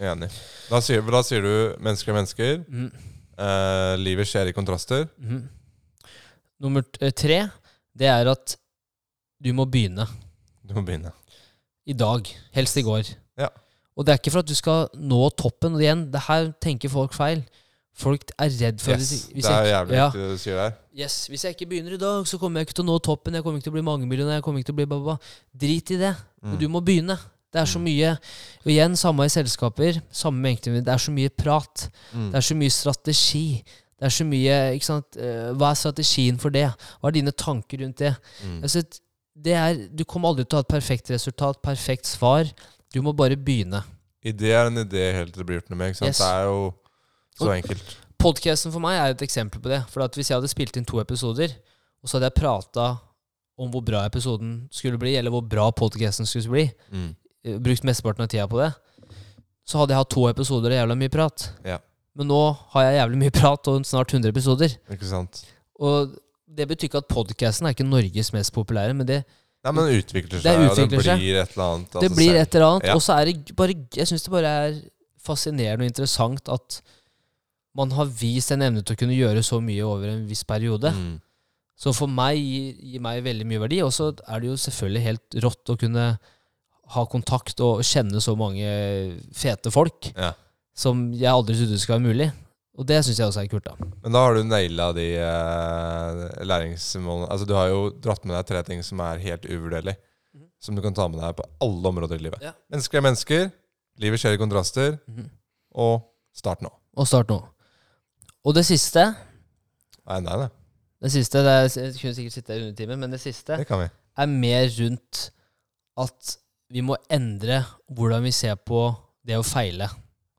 Enig. Da sier, da sier du mennesker er mennesker. Mhm. Eh, livet skjer i kontraster. Mhm. Nummer eh, tre, det er at du må begynne. Du må begynne. I dag. Helst i går. Ja. Og det er ikke for at du skal nå toppen. Og igjen, det her tenker folk feil. Folk er redd for Yes. hvis- hvis Det er jeg- jævlig ja. det du sier der. Yes, Hvis jeg ikke begynner i dag, så kommer jeg ikke til å nå toppen. Jeg kommer ikke til å bli mangemillionær. Jeg kommer ikke til å bli baba. Drit i det. Mm. Du må begynne. Det er så Mm. mye Og igjen, samme i selskaper. Samme med. Det er så mye prat. Mm. Det er så mye strategi. Det er så mye ikke sant? Eh, Hva er strategien for det? Hva er dine tanker rundt det? Mm. Altså, det er, du kommer aldri til å ha et perfekt resultat, perfekt svar. Du må bare begynne. Idé er en idé helt til det blir gjort noe med. Ikke sant? Yes. Det er jo så enkelt. Podcasten for meg er et eksempel på det. For at Hvis jeg hadde spilt inn to episoder, og så hadde jeg prata om hvor bra episoden skulle bli, eller hvor bra podcasten skulle bli, Mm. Eh, brukt mesteparten av tida på det, så hadde jeg hatt to episoder og jævla mye prat. Ja. Men nå har jeg jævlig mye prat og snart 100 episoder. Ikke sant? Og det betyr ikke at podcasten er ikke Norges mest populære, men det, Nei, men det utvikler seg, Det og det blir et eller annet. Altså det blir et eller annet. Ja. Og så er det bare Jeg syns det bare er fascinerende og interessant at man har vist en evne til å kunne gjøre så mye over en viss periode. Mm. Så for meg gir, gir meg veldig mye verdi. Og så er det jo selvfølgelig helt rått å kunne ha kontakt og kjenne så mange fete folk Ja. som jeg aldri trodde skulle være mulig. Og det syns jeg også er kult, da. Men da har du naila de eh, læringsmålene. Altså, du har jo dratt med deg tre ting som er helt uvurderlig. Som du kan ta med deg på alle områder i livet. Ja. Mennesker er mennesker. Livet skjer i kontraster. Mhm. Og start nå. Og start nå. Og det siste Nei, nei, nei. Det siste, det er, Jeg kunne sikkert sitte her i undertimen, men det siste Det kan vi. er mer rundt at vi må endre hvordan vi ser på det å feile.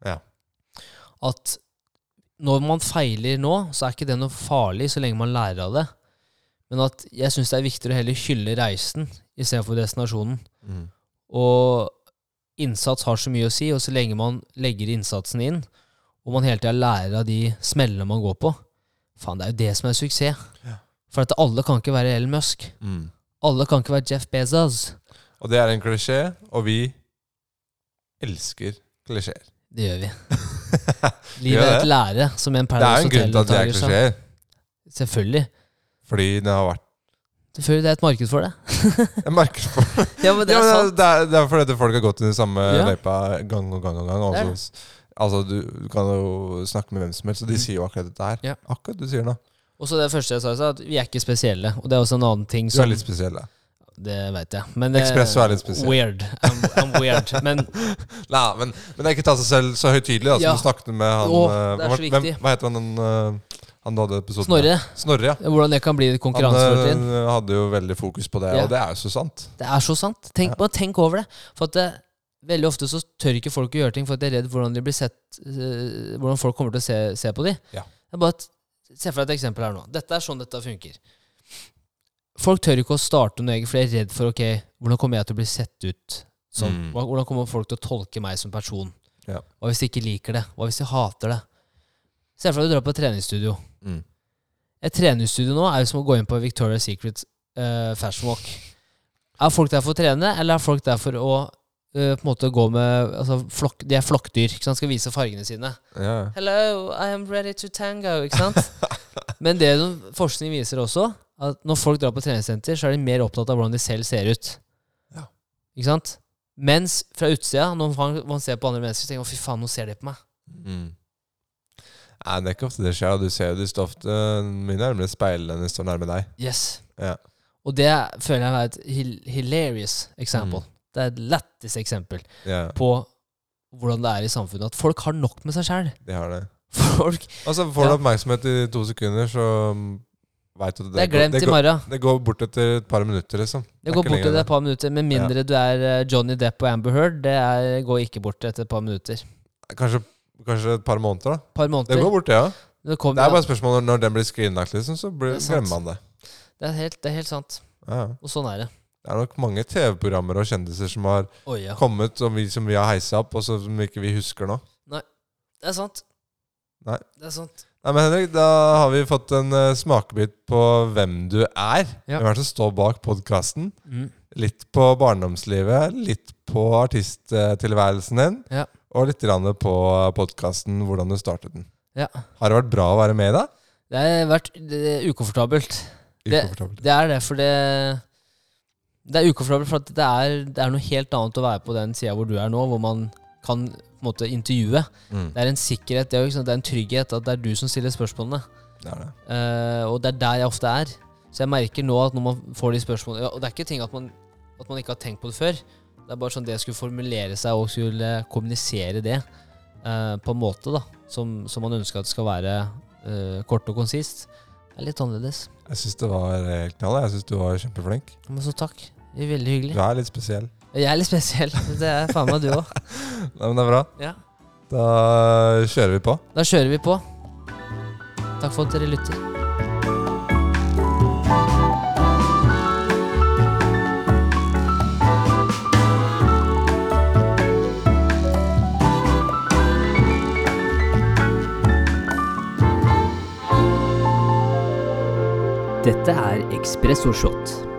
Ja. At når man feiler nå, så er ikke det noe farlig så lenge man lærer av det. Men at jeg syns det er viktigere å heller hylle reisen istedenfor destinasjonen. Mm. Og innsats har så mye å si, og så lenge man legger innsatsen inn, og man hele tida lærer av de smellene man går på Faen, det er jo det som er suksess. Ja. For at alle kan ikke være Ellen Musk. Mm. Alle kan ikke være Jeff Bezos. Og det er en klisjé, og vi elsker klisjeer. Det gjør vi. [LAUGHS] Livet er et lære, som en Det er Paradise en grunn til at det er Hotel-deltaker klisjeer. Selvfølgelig. Fordi det har vært Selvfølgelig, det er et marked for det. [LAUGHS] en marked for det? [LAUGHS] Ja, men det er sant. det, er, det er fordi at folk har gått i den samme Ja. løypa gang og gang og gang. Altså, altså du, du kan jo snakke med hvem som helst, og de Mm. sier jo akkurat dette her. Ja. Akkurat du sier nå. Og så det første jeg sa, at vi er ikke spesielle. Og det er også en annen ting Du som er litt spesiell, da. Det vet jeg. Men det- Espresso er litt spesiell. Weird. I'm, I'm weird. [LAUGHS] Men Nei, men, men det er ikke ta seg selv så høytidelig, da, som Ja. du snakket med han Å, eh, det er så hvem- viktig. Hva heter han, den, eh, han du hadde episoden Snorre, med? Snorre, ja. hvordan det kan bli et Han konkurransefortrinn. eh, hadde jo veldig fokus på det, Ja. og det er jo så sant. Det er så sant. Tenk. Bare tenk over det. For at det, Veldig ofte så tør ikke folk å gjøre ting for at de er redd hvordan de blir sett eh, Hvordan folk kommer til å se, se på dem. Ja. Bare at, Se for deg et eksempel her nå. Dette er sånn dette funker. Folk tør ikke å starte noe eget, for de er redd for ok, hvordan kommer jeg til å bli sett ut. Sånn. Mm. Hvordan kommer folk til å tolke meg som person? Ja. Hva hvis de ikke liker det? Hva hvis de hater det? Se for deg du drar på et treningsstudio. Mm. Et treningsstudio nå er jo som å gå inn på Victoria's Secret uh, Fashion Walk. Er folk der for å trene, eller er folk der for å uh, på en måte gå med altså, flok, De er flokkdyr. ikke sant? Skal vise fargene sine. Yeah. Hello, I am ready to tango. ikke sant? [LAUGHS] Men det forskning viser også, at når folk drar på treningssenter, så er de mer opptatt av hvordan de selv ser ut. Ja. Ikke sant? Mens fra utsida, når man, ser på andre mennesker, tenker man fy faen, nå ser de på meg. Mm. Nei, det er ikke ofte det skjer. Du ser jo de står ofte mye nærmere speilet enn de står nærme deg. Yes. Ja. Og det føler jeg er et hil- hilarious example. Mm. Det er et lættis eksempel yeah. på hvordan det er i samfunnet. At folk har nok med seg sjæl. de har det. [LAUGHS] Folk Altså, får du Ja. oppmerksomhet i to sekunder, så veit at Det er glemt det i går, morgen. det går bort etter et par minutter, liksom. Det det går bort etter et par minutter. Med mindre du er eh, Johnny Depp og Amber Heard. Det er, går ikke bort etter et par minutter. Kanskje, kanskje et par måneder, da. Par måneder. Det går bort, ja. Det, kom, Det er bare spørsmål når- den blir skrinlagt, liksom, så blir, Det er glemmer man det. det, er helt, det er helt sant. Ja. ja. Og sånn er det. Det er nok mange TV-programmer og kjendiser som har oh, ja. kommet, som vi, som vi har heisa opp, og som ikke vi husker nå. Nei, Det er sant. Nei. Det er sant. Nei, men Henrik, da har vi fått en uh, smakebit på hvem du er. Ja. Hvem er det som står bak podkasten? Mm. Litt på barndomslivet, litt på artisttilværelsen din, Ja. og litt på podkasten, hvordan du startet den. Ja. Har det vært bra å være med i det? Det har vært det er ukomfortabelt. Det- Det er det, for det Det er ukomfortabelt, for at det er, det er noe helt annet å være på den sida hvor du er nå, hvor man kan på en måte intervjue. Mm, Det er en sikkerhet, det er, sant? det er en trygghet at det er du som stiller spørsmålene. det er det. Uh, og det er der jeg ofte er. Så jeg merker nå at når man får de spørsmålene Og det er ikke ting at man, at man ikke har tenkt på det før. Det er bare sånn det skulle formulere seg og skulle kommunisere det uh, på en måte da som, som man ønsker at det skal være uh, kort og konsist. Det er litt annerledes. Jeg syns det var helt knall. Jeg syns du var kjempeflink. Men så takk. Det er veldig hyggelig. Du er litt spesiell. Jeg er litt spesiell. Det er faen meg du òg. [LAUGHS] Men det er bra. Ja. Da kjører vi på. Da kjører vi på. Takk for at dere lytter. Dette er Ekspress Shot.